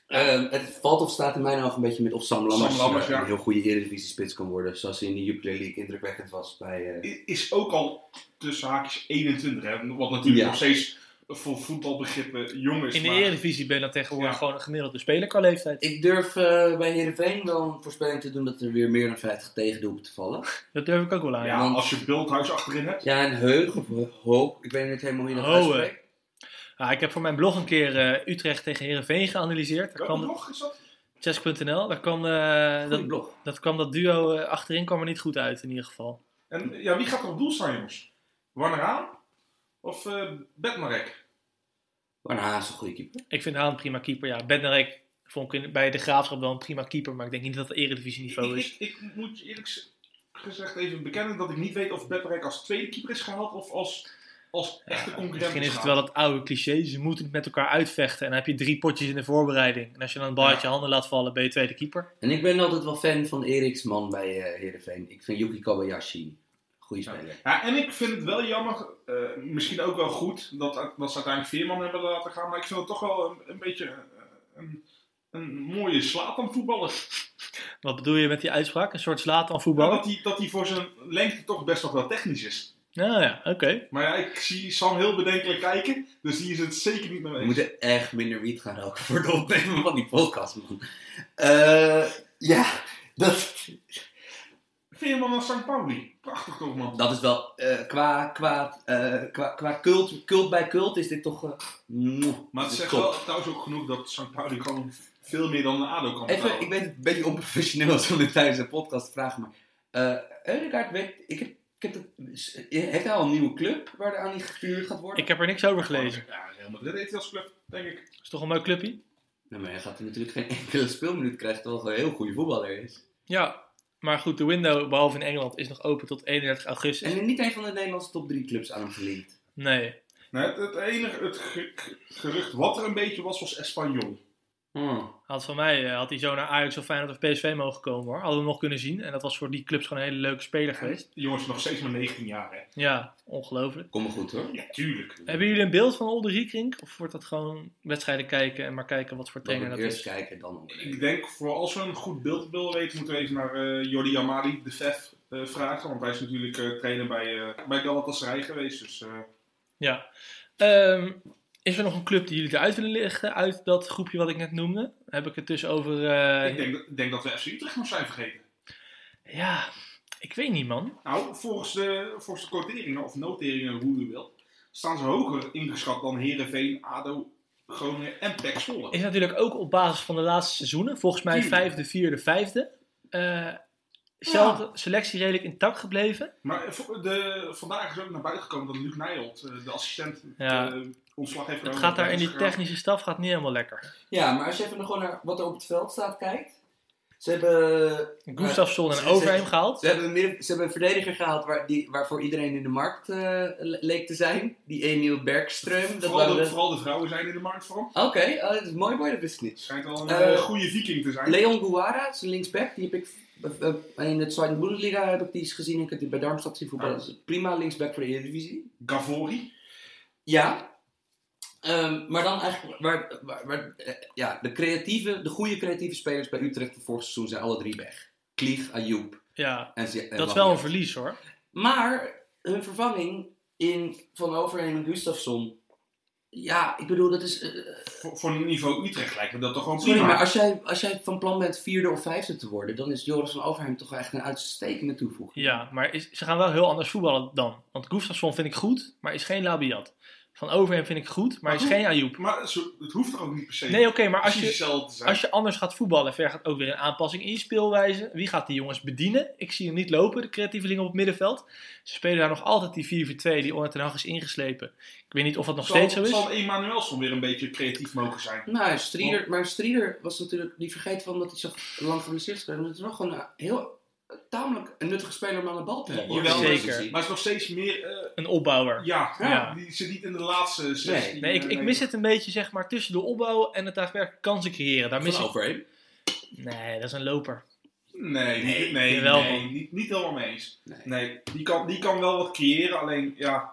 Ehm, het valt of staat in mijn ogen een beetje met of Sam Lammers, Sam Lammers, eh, ja. een heel goede Eredivisie spits kan worden. Zoals hij in de Jupiler League indrukwekkend was bij... eh, Is ook al tussen haakjes 21, hè? wat natuurlijk Ja. nog steeds voor voetbalbegrippen jong is. In de maar- Eredivisie ben je dan tegenwoordig Ja. gewoon een gemiddelde speler qua leeftijd. Ik durf eh, bij Heerenveen wel een voorspelling te doen dat er weer meer dan 50 tegendoelpunten vallen. Dat durf ik ook wel aan. Ja, als je Bulthuis achterin hebt. Ja, en Heug of Hoop, ik weet niet helemaal hoe je dat Hohe. uitspreekt. Ja, ik heb voor mijn blog een keer eh, Utrecht tegen Herenveen geanalyseerd. Daar Welke blog is dat? chess.nl. Daar kwam, eh, dat, blog. dat kwam dat duo eh, achterin kwam er niet goed uit in ieder geval. En ja, wie gaat er op doel staan, jongens? Warner Haan of eh Bednarek? Maar Haas is een goede keeper. Ik vind Haan een prima keeper. Ja, Bednarek vond ik bij de Graafschap wel een prima keeper. Maar ik denk niet dat het Eredivisie niveau is. ik, ik moet je eerlijk gezegd even bekennen dat ik niet weet of Bednarek als tweede keeper is gehaald of als, als echte concurrent Misschien is het wel dat oude cliché. Ze moeten het met elkaar uitvechten. En dan heb je drie potjes in de voorbereiding. En als je dan een bal uit je handen laat vallen, ben je tweede keeper. En ik ben altijd wel fan van Eriksman bij eh Heerenveen. Ik vind Yuki Kobayashi goede Ja. speler. Ja, en ik vind het wel jammer, eh, misschien ook wel goed, dat, dat ze uiteindelijk Veerman hebben laten gaan. Maar ik vind het toch wel een, een beetje eh, een, een mooie slaat aan voetballen. Wat bedoel je met die uitspraak? Een soort slaat aan Nou, voetbal? dat hij dat hij voor zijn lengte toch best nog wel technisch is. Nou ja, oké. Maar ja, ik zie Sam heel bedenkelijk kijken, dus die is het zeker niet mee We eens. moeten echt minder wiet gaan roken voor het opnemen van die podcast, man. Eh, ja, dat, Veerman naar St. Pauli. Prachtig toch, man. dat is wel eh, qua, qua, eh, qua, qua cult, cult bij cult is dit toch... eh, Maar het is zegt top. wel trouwens ook genoeg dat St. Pauli gewoon veel meer dan een ADO kan Even, betalen. ik weet het een beetje onprofessioneel als dit tijdens een podcast vragen, maar... eh Eudegaard weet... Ik heb, ik heb het, heeft hij al een nieuwe club waar er aan die gestuurd gaat worden? Ik heb er niks over gelezen. Ja, heeft hij als club, denk ik. Is toch een mooi clubje? Nou, maar hij gaat natuurlijk geen enkele speelminuut krijgen, terwijl hij een heel goede voetballer is. Ja, maar goed, de window, behalve in Engeland, is nog open tot 31 augustus. En niet een van de Nederlandse top 3 clubs aan hem gelinkt. Nee. Nee, het, het enige het ge- ge- gerucht wat er een beetje was, was Espanyol. Hmm. Had van mij eh, had hij zo naar Ajax of Feyenoord of PSV mogen komen hoor. Hadden we hem nog kunnen zien. En dat was voor die clubs gewoon een hele leuke speler geweest. Jongens is nog steeds maar 19 jaar, hè? Ja, ongelooflijk. Kom maar goed hoor. Ja, tuurlijk. Hebben jullie een beeld van Olde Riekrink? Of wordt dat gewoon wedstrijden kijken en maar kijken wat voor trainer dat eerst is? kijken, dan. Ik denk, voor als we een goed beeld willen weten, moeten we even naar eh Jordi Amadi, de VEF, eh, vragen. Want hij is natuurlijk eh, trainer bij, eh bij Galatasaray geweest. Dus eh, Ja. Ehm, is er nog een club die jullie eruit willen lichten uit dat groepje wat ik net noemde? Heb ik het dus over... eh, ik denk, denk dat we FC Utrecht nog zijn vergeten. Ja, ik weet niet man. Nou, volgens de, volgens de quoteringen, of noteringen, hoe u wilt, staan ze hoger ingeschat dan Herenveen, ADO, Groningen en PEC Zwolle. Is natuurlijk ook op basis van de laatste seizoenen. Volgens mij vijfde, vierde, vijfde. Eh zelfde selectie redelijk intact gebleven. Maar de, vandaag is ook naar buiten gekomen dat Luc Nijholt, eh, de assistent, Ja. Eh, ontslag heeft Het gaat daar in die technische staf gaat niet helemaal lekker. Ja, maar als je even nog gewoon naar wat er op het veld staat kijkt. Ze hebben... Gustafsson en Overheim gehaald. Ze hebben, een midden- ze hebben een verdediger gehaald waar, die, waarvoor iedereen in de markt eh, le- leek te zijn. Die Emiel Bergström. Dat Vooral waren de, vooral de vrouwen zijn in de markt voor hem. Oké, oh, dat is mooi, mooi, dat wist ik niet. Schijnt wel een Eh, eh, goede viking te zijn. Leon Guara, zijn linksback, die heb ik eh, eh, in de Zweite Bundesliga heb ik die eens gezien. Ik heb die bij Darmstadt zien voetballen. Dat is Prima linksback voor de Eredivisie. Gavori. Ja. Ehm, maar dan eigenlijk, waar, waar, waar, eh, ja, de creatieve, de goede creatieve spelers bij Utrecht van vorig seizoen zijn alle drie weg. Klieg, Ayoub Ja, en, Ze- en dat is wel een verlies hoor. Maar hun vervanging in Van Overheem en Gustafsson. Ja, ik bedoel, dat is. eh, Voor, voor een niveau Utrecht lijkt me dat toch gewoon sorry, prima. maar als jij, als jij van plan bent vierde of vijfde te worden, dan is Joris van Overheim toch echt een uitstekende toevoeging. Ja, maar is, ze gaan wel heel anders voetballen dan. Want Gustafsson vind ik goed, maar is geen Labiat. Van Overheim vind ik goed, maar is Maar geen Ayoub. Maar het hoeft ook niet per se Nee, oké, maar als je, hetzelfde te zijn. als je anders gaat voetballen, ver gaat ook weer een aanpassing in je speelwijze. Wie gaat die jongens bedienen? Ik zie hem niet lopen, de creatievelingen op het middenveld. Ze spelen daar nog altijd die 4-4-2 die onder ten Hag is ingeslepen. Ik weet niet of dat nog zal, steeds zo is. zal Emanuelson weer een beetje creatief mogen zijn. Nou, Strieder, maar Strieder was natuurlijk, die vergeet van dat hij zo lang is geweest. Maar het is wel gewoon een heel tamelijk een nuttige speler om aan de bal te hebben. Jawel, zeker. Maar het is nog steeds meer... eh, Een opbouwer. ja, Ja. die zit niet in de laatste 16. Nee, ik, eh, ik mis het een beetje zeg maar tussen de opbouw en het daadwerkelijk kansen creëren. Daar zien. mis Van ik... Nee, dat is een loper. Nee, Nee, niet, nee, nee, niet, niet helemaal mee eens. Nee. Nee, die kan, die kan wel wat creëren, alleen ja,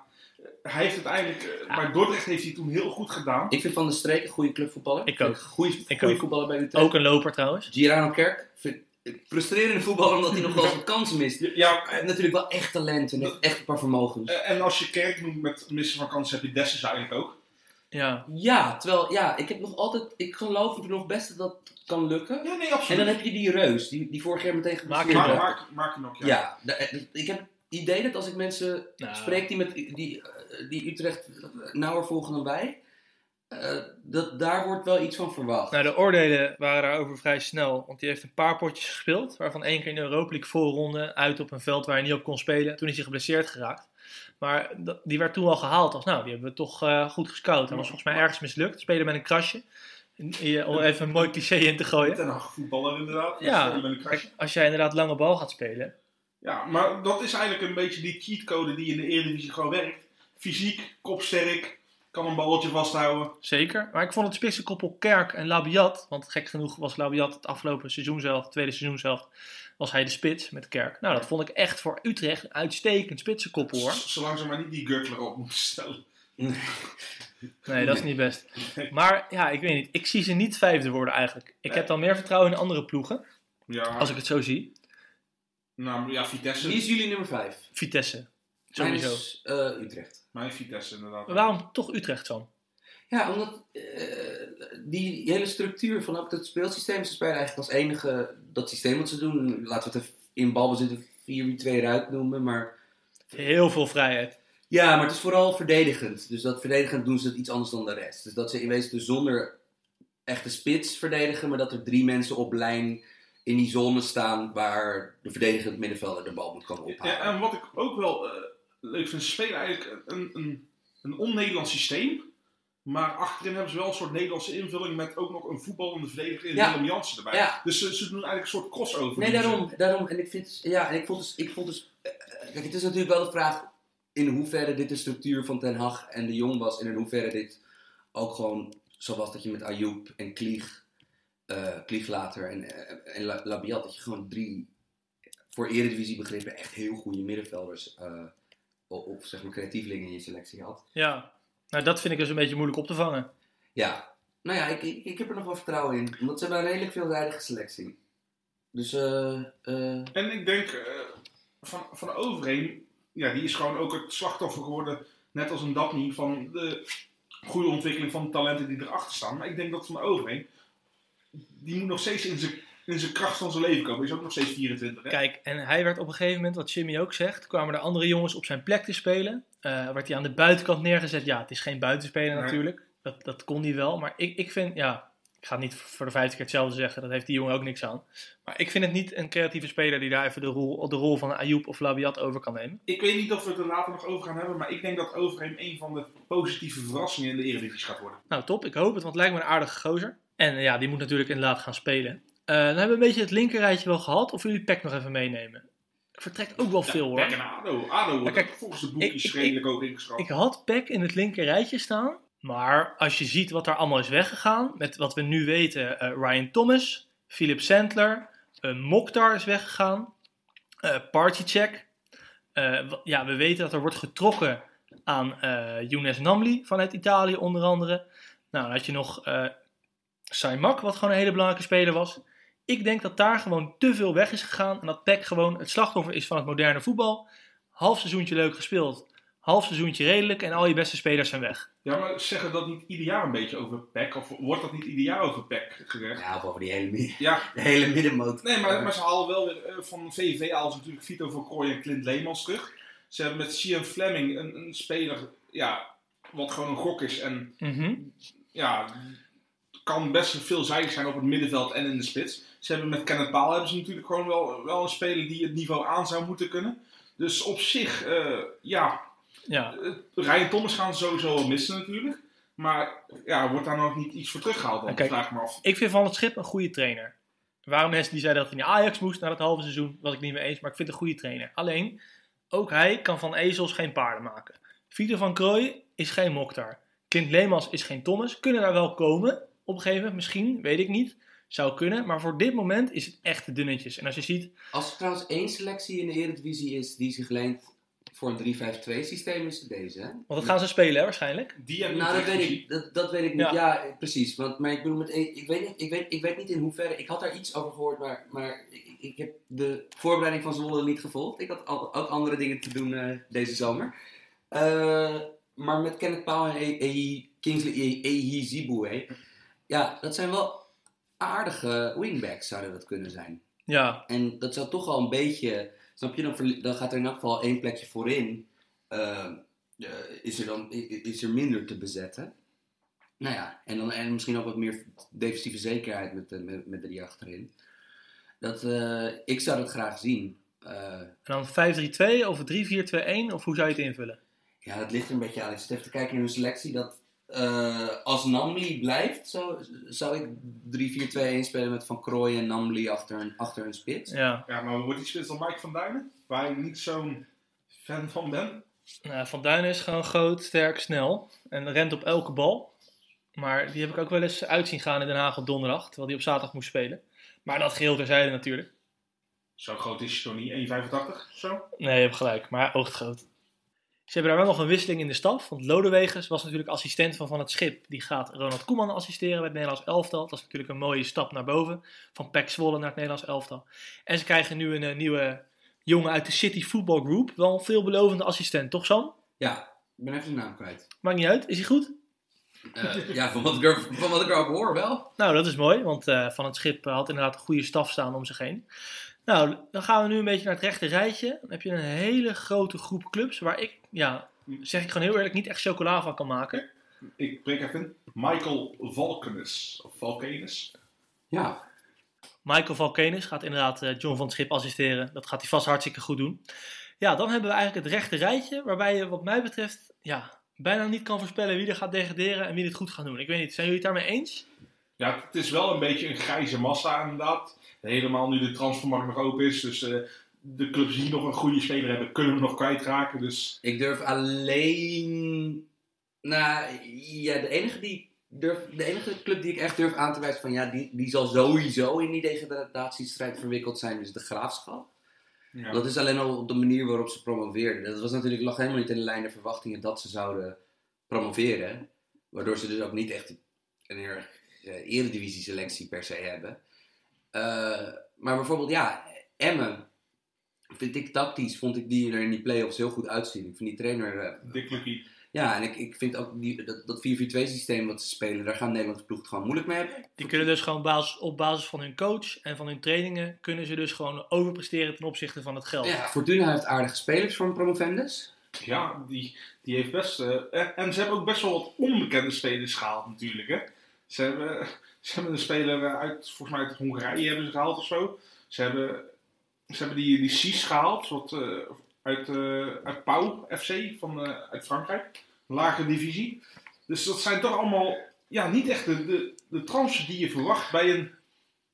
hij heeft het eigenlijk, eh, Ja. bij Dordrecht heeft hij toen heel goed gedaan. Ik vind Van der Streek een goede clubvoetballer. Ik ook. Goede ook. voetballer bij Utrecht. Ook een loper trouwens. Girano Kerk. Vind, frustrerende voetballer omdat hij nog wel eens kansen mist. Ja, Hij heeft natuurlijk wel echt talent en echt een paar vermogens. eh, en als je Kerk noemt met missen van kansen, heb je Dessers eigenlijk ook. Ja. Ja, terwijl, ja, ik heb nog altijd, ik geloof er nog best dat dat kan lukken. Ja, nee, En absoluut. dan heb je die Reus, die, die vorig jaar meteen Maak Maak, maak, maak je nog, ja. Ja, da- eh, ik heb het idee dat als ik mensen Nou. spreek die, met, die, eh, die Utrecht nauwer volgen dan wij, eh, dat, daar wordt wel iets van verwacht. Nou, de oordelen waren daarover vrij snel. Want die heeft een paar potjes gespeeld. Waarvan één keer in de Europa League voorronde. Uit op een veld waar hij niet op kon spelen. Toen is hij geblesseerd geraakt. Maar dat- die werd toen al gehaald als, nou, die hebben we toch eh, goed gescout. Hij was volgens mij ergens mislukt. Spelen met een krasje. En hier, Om even een mooi cliché in te gooien. Ten Hag voetballer inderdaad. Ja, Met een krasje. Kijk, als jij inderdaad lange bal gaat spelen. ja, maar dat is eigenlijk een beetje die cheatcode die in de Eredivisie gewoon werkt. Fysiek, kopsterk, kan een balletje vasthouden. Zeker. Maar ik vond het spitsenkoppel Kerk en Labiat. Want gek genoeg was Labiat het afgelopen seizoen zelf, tweede seizoen zelf, was hij de spits met Kerk. Nou, dat vond ik echt voor Utrecht een uitstekend spitsenkoppel hoor. Zolang ze maar niet die Gurtler op moeten stellen. Nee, dat is niet best. Maar ja, ik weet niet. Ik zie ze niet vijfde worden eigenlijk. Ik Nee. heb dan meer vertrouwen in andere ploegen, Ja, als ik het zo zie. nou, ja Vitesse. Wie is jullie nummer 5? Vitesse. Sowieso. Is, eh, Utrecht. Mijn Vitesse inderdaad. Maar waarom toch Utrecht dan? Ja, omdat eh, die hele structuur van ook dat speelsysteem, ze spelen eigenlijk als enige dat systeem wat ze doen. Laten we het even in balbezit 4-2 eruit noemen, maar Heel veel vrijheid. Ja, maar het is vooral verdedigend. Dus dat verdedigend doen ze het iets anders dan de rest. Dus dat ze in wezen dus zonder echte spits verdedigen, maar dat er drie mensen op lijn in die zone staan waar de verdedigend middenvelder de bal moet komen ophalen. Ja, en wat ik ook wel eh, leuk vind, ze spelen eigenlijk een, een, een on-Nederlands systeem. Maar achterin hebben ze wel een soort Nederlandse invulling met ook nog een voetballende verdediger in Ja. Willem Jansen erbij. Ja. Dus ze, ze doen eigenlijk een soort crossover. Nee, daarom, daarom. En ik vind, ja, en ik vond dus, ik vond dus, eh, kijk, het is natuurlijk wel de vraag in hoeverre dit de structuur van Ten Hag en de Jong was en in hoeverre dit ook gewoon zo was dat je met Ayoub en Klieg, eh Klieg later en, eh, en La- Labiat, dat je gewoon drie, voor Eredivisie begrippen, echt heel goede middenvelders eh, of, of zeg maar creatievelingen in je selectie had. Ja. Nou, dat vind ik dus een beetje moeilijk op te vangen. Ja, nou ja, ik, ik, ik heb er nog wel vertrouwen in, omdat ze hebben een redelijk veelzijdige selectie. Dus, eh, eh, En ik denk eh, van, van Overheen, ja, die is gewoon ook het slachtoffer geworden, net als een Dabney, van de goede ontwikkeling van de talenten die erachter staan. Maar ik denk dat van Overheen, die moet nog steeds in zijn, in zijn kracht van zijn leven komen. Hij is ook nog steeds 24. Hè? Kijk, en hij werd op een gegeven moment, wat Jimmy ook zegt, kwamen er andere jongens op zijn plek te spelen. Eh werd hij aan de buitenkant neergezet. Ja, het is geen buitenspeler Nee. natuurlijk. Dat, dat kon hij wel. Maar ik, ik vind, ja, ik ga niet voor de vijfde keer hetzelfde zeggen. Dat heeft die jongen ook niks aan. Maar ik vind het niet een creatieve speler die daar even de rol, de rol van Ayoub of Labiat over kan nemen. Ik weet niet of we het er later nog over gaan hebben, maar ik denk dat Overheen een van de positieve verrassingen in de Eredivisie gaat worden. Nou, top. Ik hoop het, want het lijkt me een aardige gozer. En ja, die moet natuurlijk inderdaad gaan spelen. Dan hebben we een beetje het linkerrijtje wel gehad. Of jullie Peck nog even meenemen? Vertrekt ook wel veel hoor. Peck en ADO. ADO wordt kijk, volgens de boekjes redelijk ook ingeschat. Ik had Peck in het linkerrijtje staan. Maar als je ziet wat daar allemaal is weggegaan. Met wat we nu weten. eh, Ryan Thomas. Philip Sandler. eh Mokhtar is weggegaan. eh Partycheck. Eh, ja, we weten dat er wordt getrokken aan eh Younes Namli vanuit Italië onder andere. Nou, dan had je nog eh Saimak, wat gewoon een hele belangrijke speler was. Ik denk dat daar gewoon te veel weg is gegaan. En dat PEC gewoon het slachtoffer is van het moderne voetbal. Half seizoentje leuk gespeeld. Half seizoentje redelijk. En al je beste spelers zijn weg. Ja, maar zeggen dat niet ieder jaar een beetje over PEC? Of wordt dat niet ieder jaar over PEC gezegd? Ja, of over die hele, mi- Ja, de hele middenmoot. nee, maar, maar ze halen wel weer eh, van VVV halen ze natuurlijk Vito van Krooi en Clint Leemans terug. Ze hebben met Cian Fleming een, een speler, ja, wat gewoon een gok is. En Mhm. ja, kan best veelzijdig zijn op het middenveld en in de spits. Ze hebben met Kenneth Paal hebben ze natuurlijk gewoon wel, wel een speler die het niveau aan zou moeten kunnen. Dus op zich, eh, ja, Ja, eh, Ryan Thomas gaan ze sowieso wel missen natuurlijk. Maar ja, wordt daar nog niet iets voor teruggehaald dan? Vraag ik me af. ik vind Van het Schip een goede trainer. Er waren mensen die zeiden dat hij naar Ajax moest na het halve seizoen. Was ik niet mee eens, maar ik vind het een goede trainer. Alleen, ook hij kan van ezels geen paarden maken. Vito van Krooi is geen Mokhtar. Clint Leemans is geen Thomas. Kunnen daar wel komen op een gegeven moment, misschien, weet ik niet. Zou kunnen, maar voor dit moment is het echt dunnetjes. En als je ziet, Als er trouwens één selectie in de Eredivisie is die zich leent voor een 3-5-2 systeem, is het deze. Hè? want dat gaan ze spelen hè, waarschijnlijk. Die hebben Nou, dat weet gezien. ik, dat, dat weet ik niet. Ja. Ja, precies. Want, maar ik bedoel, met, ik, weet niet, ik, weet, ik weet niet in hoeverre. Ik had daar iets over gehoord, maar, maar ik, ik heb de voorbereiding van Zwolle niet gevolgd. Ik had al, ook andere dingen te doen eh, deze zomer. Eh, maar met Kenneth Paul en E- Ehi- Kingsley E- Ehi Ziboué. Ja, dat zijn wel aardige wingbacks, zouden dat kunnen zijn. Ja, En dat zou toch al een beetje. Snap je, dan, dan gaat er in elk geval één plekje voorin. eh, eh, is, er dan, is er minder te bezetten. Nou ja, en, dan, en misschien ook wat meer defensieve zekerheid met, de, met, met de drie achterin. Dat, eh, ik zou dat graag zien. En dan 5-3-2 of 3-4-2-1 of hoe zou je het invullen? ja, dat ligt er een beetje aan. Ik zit even te kijken naar hun selectie. Dat, eh, als Namli blijft, zou, zou ik 3-4-2-1 spelen met Van Krooij en Namli achter een, achter een spits. Ja, Ja, maar wordt die spits dan Mike van Duinen? Waar ik niet zo'n fan van ben. nou, Van Duinen is gewoon groot, sterk, snel en rent op elke bal. Maar die heb ik ook wel eens uitzien gaan in Den Haag op donderdag, terwijl die op zaterdag moest spelen. Maar dat geheel terzijde natuurlijk. Zo groot is hij toch niet? 1,85 of zo? Nee, je hebt gelijk, maar hij oogt groot. Ze hebben daar wel nog een wisseling in de staf. Want Lodewegens was natuurlijk assistent van Van het Schip. Die gaat Ronald Koeman assisteren bij het Nederlands elftal. Dat is natuurlijk een mooie stap naar boven. Van Pek Zwolle naar het Nederlands elftal. En ze krijgen nu een eh, nieuwe jongen uit de City Football Group. Wel een veelbelovende assistent, toch Sam? Ja, ik ben even de naam kwijt. Maakt niet uit. Is hij goed? Eh, ja, van wat, ik er, van wat ik erover hoor wel. Nou, dat is mooi. Want eh, Van het Schip had inderdaad een goede staf staan om zich heen. Nou, dan gaan we nu een beetje naar het rechte rijtje. Dan heb je een hele grote groep clubs waar ik, ja, zeg ik gewoon heel eerlijk, niet echt chocola van kan maken. Ik breek even in. Michael Valkenus. Of Valkenus. Ja, Michael Valkenis gaat inderdaad eh, John van het Schip assisteren. Dat gaat hij vast hartstikke goed doen. Ja, dan hebben we eigenlijk het rechte rijtje, waarbij je wat mij betreft ja, bijna niet kan voorspellen wie er gaat degraderen en wie het goed gaat doen. Ik weet niet, zijn jullie het daarmee eens? Ja, het is wel een beetje een grijze massa inderdaad. Helemaal nu de transfermarkt nog open is. Dus eh, de clubs die nog een goede speler hebben, kunnen we nog kwijtraken. Dus ik durf alleen. Nou, ja, de enige, die durf, de enige club die ik echt durf aan te wijzen van ja, die, die zal sowieso in die degradatiestrijd verwikkeld zijn, is de graafschap. ja. Dat is alleen al de manier waarop ze promoveerden. Dat was natuurlijk, lag helemaal niet in de lijn der verwachtingen dat ze zouden promoveren. Waardoor ze dus ook niet echt een heel erg eh, eredivisie-selectie per se hebben. Eh, maar bijvoorbeeld, ja, Emmen. Vind ik tactisch, vond ik die er in die play-offs heel goed uitzien. Ik vind die trainer... eh, Dick Lucky. ja, en ik, ik vind ook die, dat, dat 4-4-2 systeem wat ze spelen, daar gaan Nederlandse ploegen het gewoon moeilijk mee hebben. Die kunnen dus gewoon basis, op basis van hun coach en van hun trainingen, kunnen ze dus gewoon overpresteren ten opzichte van het geld. Ja, Fortuna heeft aardige spelers voor een promovendus. Ja, die, die heeft best... eh, en, en ze hebben ook best wel wat onbekende spelers gehaald natuurlijk. Hè. Ze, hebben, ze hebben een speler uit, volgens mij uit Hongarije hebben ze gehaald of zo. Ze hebben, ze hebben die, die Cies gehaald, wat, eh, uit, eh uit Pau FC van, eh, uit Frankrijk. Lage divisie. Dus dat zijn toch allemaal ja, niet echt de, de, de transfers die je verwacht bij een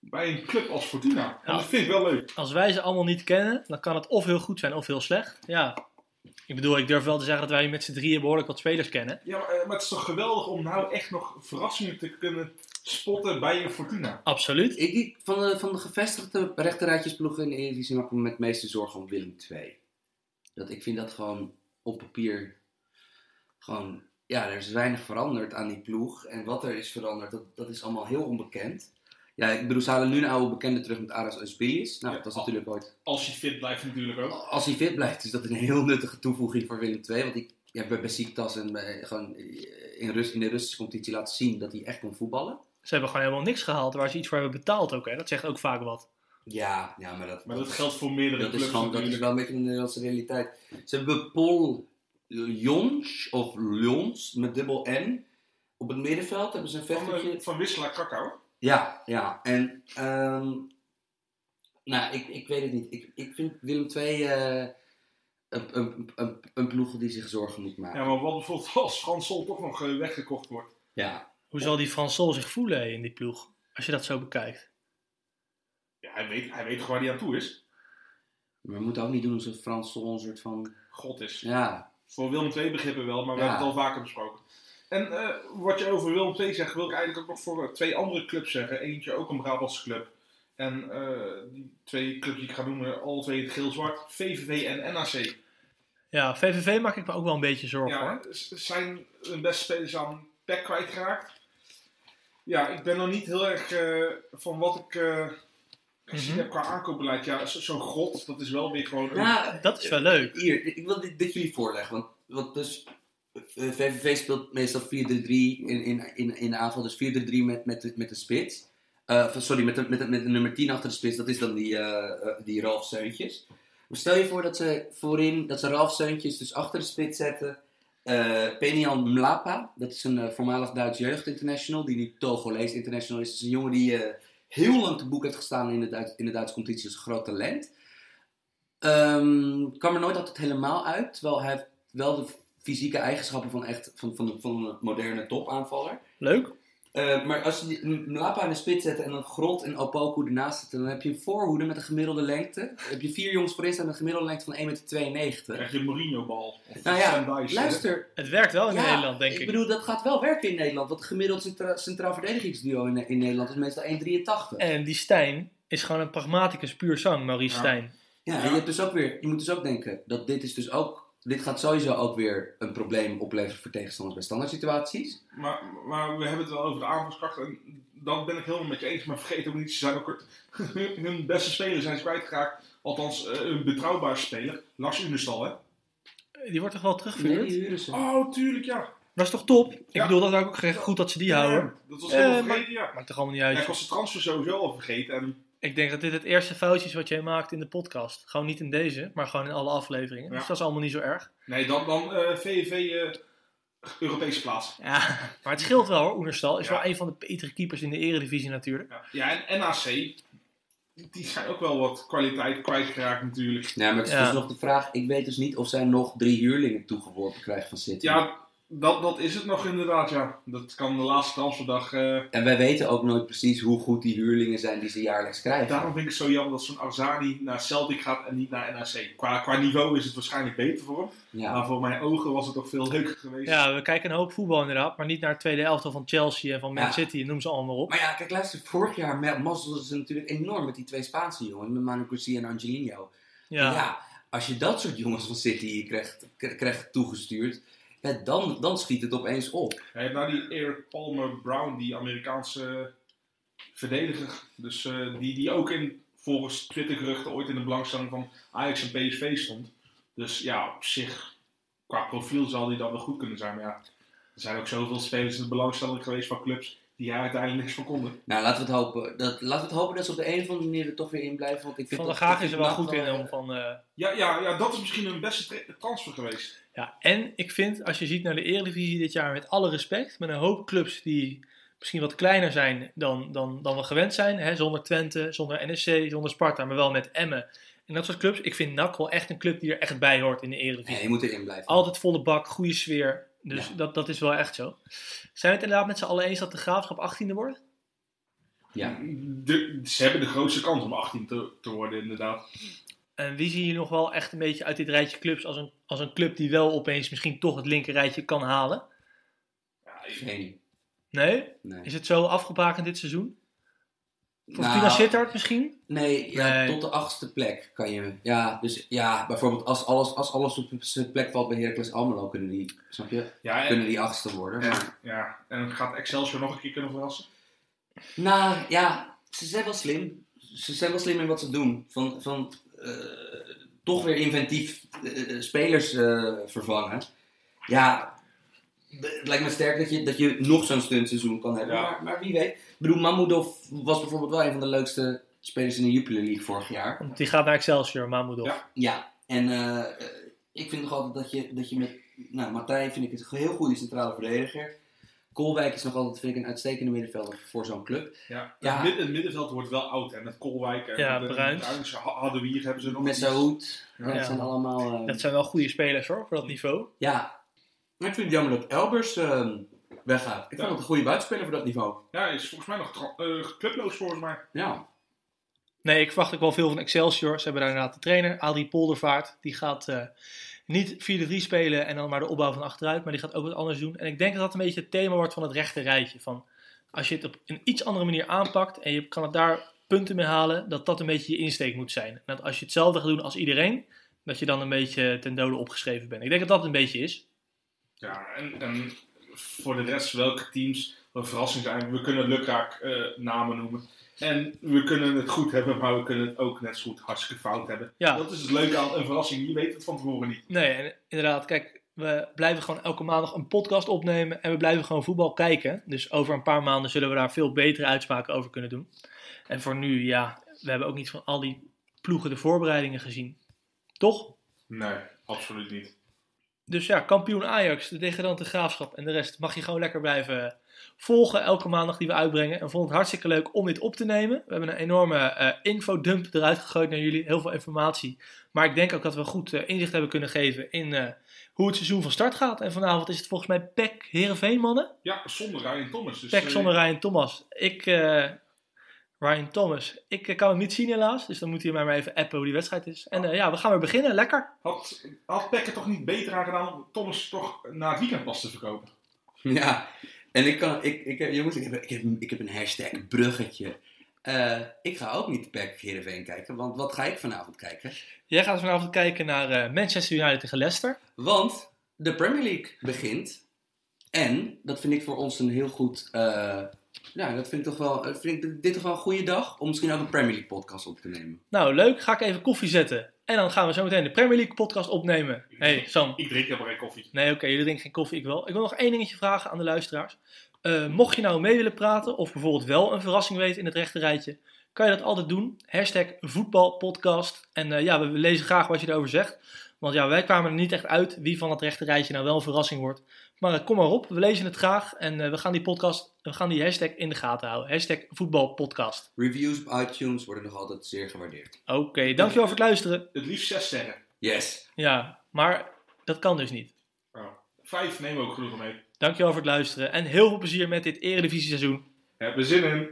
bij een club als Fortuna. En Ja. dat vind ik wel leuk. Als wij ze allemaal niet kennen, dan kan het of heel goed zijn of heel slecht. Ja. Ik bedoel, ik durf wel te zeggen dat wij met z'n drieën behoorlijk wat spelers kennen. Ja, maar, eh, maar het is toch geweldig om nou echt nog verrassingen te kunnen spotten bij een Fortuna. Absoluut. Ik, ik- van, de, van de gevestigde rechterrijtjesploegen in de Eredivisie maak ik me met het meeste zorgen om Willem II. Dat, ik vind dat gewoon op papier gewoon... Ja, er is weinig veranderd aan die ploeg. En wat er is veranderd, dat, dat is allemaal heel onbekend. Ja, ik bedoel, ze halen nu een oude bekende terug met Aras Euspilius. Nou, Ja, dat is al- natuurlijk ooit... Als hij fit blijft natuurlijk ook. Als hij fit blijft, is dat een heel nuttige toevoeging voor Willem II. Want ik heb bij Besiktas en bij, gewoon in, Rus, in de Russische competitie laten zien dat hij echt kon voetballen. Ze hebben gewoon helemaal niks gehaald waar ze iets voor hebben betaald ook. Hè. Dat zegt ook vaak wat. Ja, ja maar dat, Maar dat geldt voor meerdere Dat is, clubs gewoon, dat is wel een beetje een Nederlandse realiteit. Ze hebben Paul Jons, of Lyons, met dubbel N. Op het middenveld hebben ze een Van, vechtertje. eh, van Wissela Krakau. Ja, ja. En, ehm, nou, ik, ik weet het niet. Ik, ik vind Willem II eh, een, een, een, een ploeg die zich zorgen moet maken. Ja, maar wat bijvoorbeeld als Frans Sol toch nog eh, weggekocht wordt. Ja. Hoe zal die Frans Sol zich voelen in die ploeg? Als je dat zo bekijkt. Ja, hij weet, hij weet toch waar hij aan toe is. Maar we moeten ook niet doen alsof Frans Sol een soort van... God is. Ja, Voor Willem II begrippen wel, maar we Ja. hebben het al vaker besproken. En eh, wat je over Willem II zegt, wil ik eigenlijk ook nog voor eh, twee andere clubs zeggen. Eentje ook een Brabantse club. En eh, die twee clubs die ik ga noemen, alle twee geel-zwart. VVV en NAC. Ja, VVV maak ik me ook wel een beetje zorgen Ja, hoor. ze zijn hun beste spelers aan PEC kwijtgeraakt. Ja, ik ben nog niet heel erg eh, van wat ik eh, gezien Mhm. heb qua aankoopbeleid. Ja, zo- zo'n grot, dat is wel weer gewoon... een- ja Dat is wel leuk. Hier, ik wil dit, dit jullie voorleggen. Want, want dus, VVV speelt meestal 4-3-3 in, in, in, in de aanval. Dus 4-3-3 met, met, met de spits. Eh, sorry, met de, met, met de nummer 10 achter de spits. Dat is dan die, eh, eh, die Ralf Seuntjes. Stel je voor dat ze voorin, dat ze Ralf Seuntjes dus achter de spits zetten. Eh Penian Mlapa, dat is een eh, voormalig Duits jeugdinternational. Die nu Togolees international is. Dat is een jongen die eh, heel lang te boek heeft gestaan in de, in de Duitse competitie. Is een groot talent. Ehm kwam er nooit altijd helemaal uit. Terwijl hij wel de fysieke eigenschappen van, echt, van, van, van een moderne topaanvaller. Leuk. Eh, maar als je Mlapa in de spits zet en dan Grot en Opoku ernaast zetten, dan heb je een voorhoede met een gemiddelde lengte. Dan heb je vier jongens voorin staan met een gemiddelde lengte van 1,92 meter. Dan krijg je een Mourinho-bal. Nou ja, luister. Het werkt wel in Ja, Nederland, denk ik. Ik bedoel, dat gaat wel werken in Nederland. Want het gemiddeld centra centraal verdedigingsduo in, in Nederland is meestal 1,83. En die Stijn is gewoon een pragmaticus puur zang, Maurice Ja. Stijn. Ja, en je, hebt dus ook weer, je moet dus ook denken dat dit is dus ook. Dit gaat sowieso ook weer een probleem opleveren voor tegenstanders bij standaard situaties. Maar, maar we hebben het wel over de aanvalskracht. En dat ben ik helemaal met je eens. Maar vergeet ook niet, ze zijn ook hun beste speler zijn ze kwijtgeraakt. Althans, eh, een betrouwbare speler. Lars Unestal, hè? Die wordt toch wel teruggevuurd? ze. Oh, tuurlijk, ja. Dat is toch top? Ik Ja. bedoel, dat is ook echt goed dat ze die houden. Dat was helemaal Eh, vergeten, ja. Maakt toch allemaal niet Ja, uit. ik was de transfer sowieso al vergeten. En Ik denk dat dit het eerste foutje is wat jij maakt in de podcast. Gewoon niet in deze, maar gewoon in alle afleveringen. Ja. Dus dat is allemaal niet zo erg. nee, dan, dan eh, VVV eh, Europese plaats. Ja, maar het scheelt wel hoor. Oenerstal is Ja. wel een van de betere keepers in de eredivisie natuurlijk. Ja, ja en NAC, die zijn ook wel wat kwaliteit kwijtgeraakt natuurlijk. Ja, maar het is Ja. dus nog de vraag. Ik weet dus niet of zij nog drie huurlingen toegeworpen krijgen van City. Ja, dat, dat is het nog inderdaad, ja. Dat kan de laatste transferdag... eh, En wij weten ook nooit precies hoe goed die huurlingen zijn die ze jaarlijks krijgen. Daarom vind ik het zo jammer dat zo'n Arzani naar Celtic gaat en niet naar NAC. Qua, qua niveau is het waarschijnlijk beter voor hem. Ja. Maar voor mijn ogen was het toch veel leuker geweest. Ja, we kijken een hoop voetbal inderdaad, maar niet naar het tweede elftal van Chelsea en van Man Ja. City, noem ze allemaal op. Maar ja, kijk, luister. Vorig jaar ma- mazzelden ze natuurlijk enorm met die twee Spaanse jongens. Met Manu Garcia en Angelino. Ja, Ja. als je dat soort jongens van City krijgt, krijgt toegestuurd. Ja, dan, dan schiet het opeens op. Hij heeft nou die Eric Palmer Brown, die Amerikaanse verdediger. Dus eh, die, die ook in, volgens Twitter-geruchten ooit in de belangstelling van Ajax en PSV stond. Dus ja, op zich, qua profiel zal die dan wel goed kunnen zijn. Maar ja, er zijn ook zoveel spelers in de belangstelling geweest van clubs die daar uiteindelijk niks van konden. Nou, laten we het hopen. Dat, laten we het hopen dat ze op de een of andere manier er toch weer in blijven. Want ik vind Van der ik is er wel goed in om van... eh, Ja, ja, ja, dat is misschien een beste tra- transfer geweest. Ja, en ik vind, als je ziet naar de Eredivisie dit jaar, met alle respect, met een hoop clubs die misschien wat kleiner zijn dan, dan, dan we gewend zijn, hè, zonder Twente, zonder NSC, zonder Sparta, maar wel met Emmen en dat soort clubs. Ik vind NAC wel echt een club die er echt bij hoort in de Eredivisie. Nee, je moet erin blijven. Altijd volle bak, goede sfeer, dus Ja. dat, dat is wel echt zo. Zijn we het inderdaad met z'n allen eens dat de Graafschap 18e wordt? Ja. De, ze hebben de grootste kans om 18 te, te worden, inderdaad. En wie zie je nog wel echt een beetje uit dit rijtje clubs als een, als een club die wel opeens misschien toch het linker rijtje kan halen? Ja, ik- Geen. Nee? Nee. Is het zo afgebakend dit seizoen? Voor Nou, Sittard misschien? Nee, ja, Nee. tot de achtste plek kan je. Ja, dus ja, bijvoorbeeld als alles, als alles op zijn plek valt bij Heracles Almelo, kunnen die, snap je? ja, en, Kunnen die achtste worden. Maar, ja, ja, en gaat Excelsior nog een keer kunnen verrassen? nou ja, ze zijn wel slim. Ze zijn wel slim in wat ze doen. Van, van toch weer inventief eh, eh, spelers eh, vervangen. Ja, het lijkt me sterk dat je, dat je nog zo'n stuntseizoen kan hebben. Ja. Maar, maar wie weet. Ik bedoel, Mammoedov was bijvoorbeeld wel een van de leukste spelers in de Jupiler League vorig jaar. Want die gaat naar Excelsior, Mahmoudov. Ja. Ja, en eh, eh, ik vind nog altijd dat je, dat je met... Nou, Matthij vind ik een heel goede centrale verdediger. Koolwijk is nog altijd, vind ik, een uitstekende middenvelder voor zo'n club. Ja. Ja. Het, mid- het middenveld wordt wel oud. En met Kolwijk en Ja, met, eh, Bruins. Bruins, Ha- Hadewir hebben ze nog. Met. Saoud. Ja. dat Ja. zijn allemaal... eh, Dat zijn wel goede spelers hoor, voor dat niveau. Ja, maar ik vind het jammer dat Elbers ehm, weggaat. Ik Ja. vond het een goede buitenspeler voor dat niveau. Ja, hij is volgens mij nog eh, clubloos volgens mij. Ja, Nee, ik verwacht ook wel veel van Excelsior. Ze hebben daar inderdaad de trainer, Adrie Poldervaart. Die gaat eh, niet 4-3 spelen en dan maar de opbouw van achteruit. Maar die gaat ook wat anders doen. En ik denk dat dat een beetje het thema wordt van het rechte rijtje. Van als je het op een iets andere manier aanpakt en je kan het daar punten mee halen, dat dat een beetje je insteek moet zijn. En dat als je hetzelfde gaat doen als iedereen, dat je dan een beetje ten dode opgeschreven bent. Ik denk dat dat een beetje is. Ja, en, voor de rest, welke teams een verrassing zijn. We kunnen lukraak eh, namen noemen. En we kunnen het goed hebben, maar we kunnen het ook net zo goed hartstikke fout hebben. Ja. Dat is het leuke aan een verrassing. Je weet het van tevoren niet. Nee, inderdaad, kijk, we blijven gewoon elke maandag een podcast opnemen en we blijven gewoon voetbal kijken. Dus over een paar maanden zullen we daar veel betere uitspraken over kunnen doen. En voor nu, ja, we hebben ook niet van al die ploegen de voorbereidingen gezien. Toch? Nee, absoluut niet. Dus ja, kampioen Ajax, de degradante graafschap en de rest mag je gewoon lekker blijven volgen elke maandag die we uitbrengen. En vond het hartstikke leuk om dit op te nemen. We hebben een enorme eh, infodump eruit gegooid naar jullie, heel veel informatie. Maar ik denk ook dat we goed eh, inzicht hebben kunnen geven in eh, hoe het seizoen van start gaat. En vanavond is het volgens mij PEC Heerenveen, mannen. Ja, zonder Ryan Thomas. Dus, PEC eh, zonder Ryan Thomas. Ik, eh, Ryan Thomas, ik kan hem niet zien helaas. Dus dan moet hij mij maar even appen hoe die wedstrijd is. En eh, ja, we gaan weer beginnen, lekker. Had, had Peck er toch niet beter aan gedaan om Thomas toch na het weekend pas te verkopen? ja. En ik kan, ik, ik heb, jongens, ik heb, ik heb, ik heb een hashtag bruggetje. Eh, ik ga ook niet PEC Heerenveen kijken, want wat ga ik vanavond kijken? Jij gaat vanavond kijken naar eh, Manchester United tegen Leicester. Want de Premier League begint. En dat vind ik voor ons een heel goed. eh, ja, dat vind ik toch wel. Vind ik dit toch wel een goede dag om misschien ook een Premier League podcast op te nemen. Nou, leuk. Ga ik even koffie zetten. En dan gaan we zo meteen de Premier League podcast opnemen. hey, Sam. Ik drink helemaal geen koffie. Nee, oké, jullie drinken geen koffie, ik wel. Ik wil nog één dingetje vragen aan de luisteraars. Eh, mocht je nou mee willen praten, of bijvoorbeeld wel een verrassing weten in het rechte rijtje, kan je dat altijd doen. Hashtag voetbalpodcast. En eh, ja, we lezen graag wat je erover zegt. Want ja, wij kwamen er niet echt uit wie van het rechte rijtje nou wel een verrassing wordt. Maar eh, kom maar op, we lezen het graag. En eh, we gaan die podcast, we gaan die hashtag in de gaten houden. Hashtag voetbalpodcast. Reviews op iTunes worden nog altijd zeer gewaardeerd. Oké, dankjewel voor het luisteren. Het liefst zes sterren. Yes. Ja, maar dat kan dus niet. Oh. Vijf nemen we ook genoeg mee. Dankjewel voor het luisteren en heel veel plezier met dit Eredivisie seizoen. Hebben we zin in.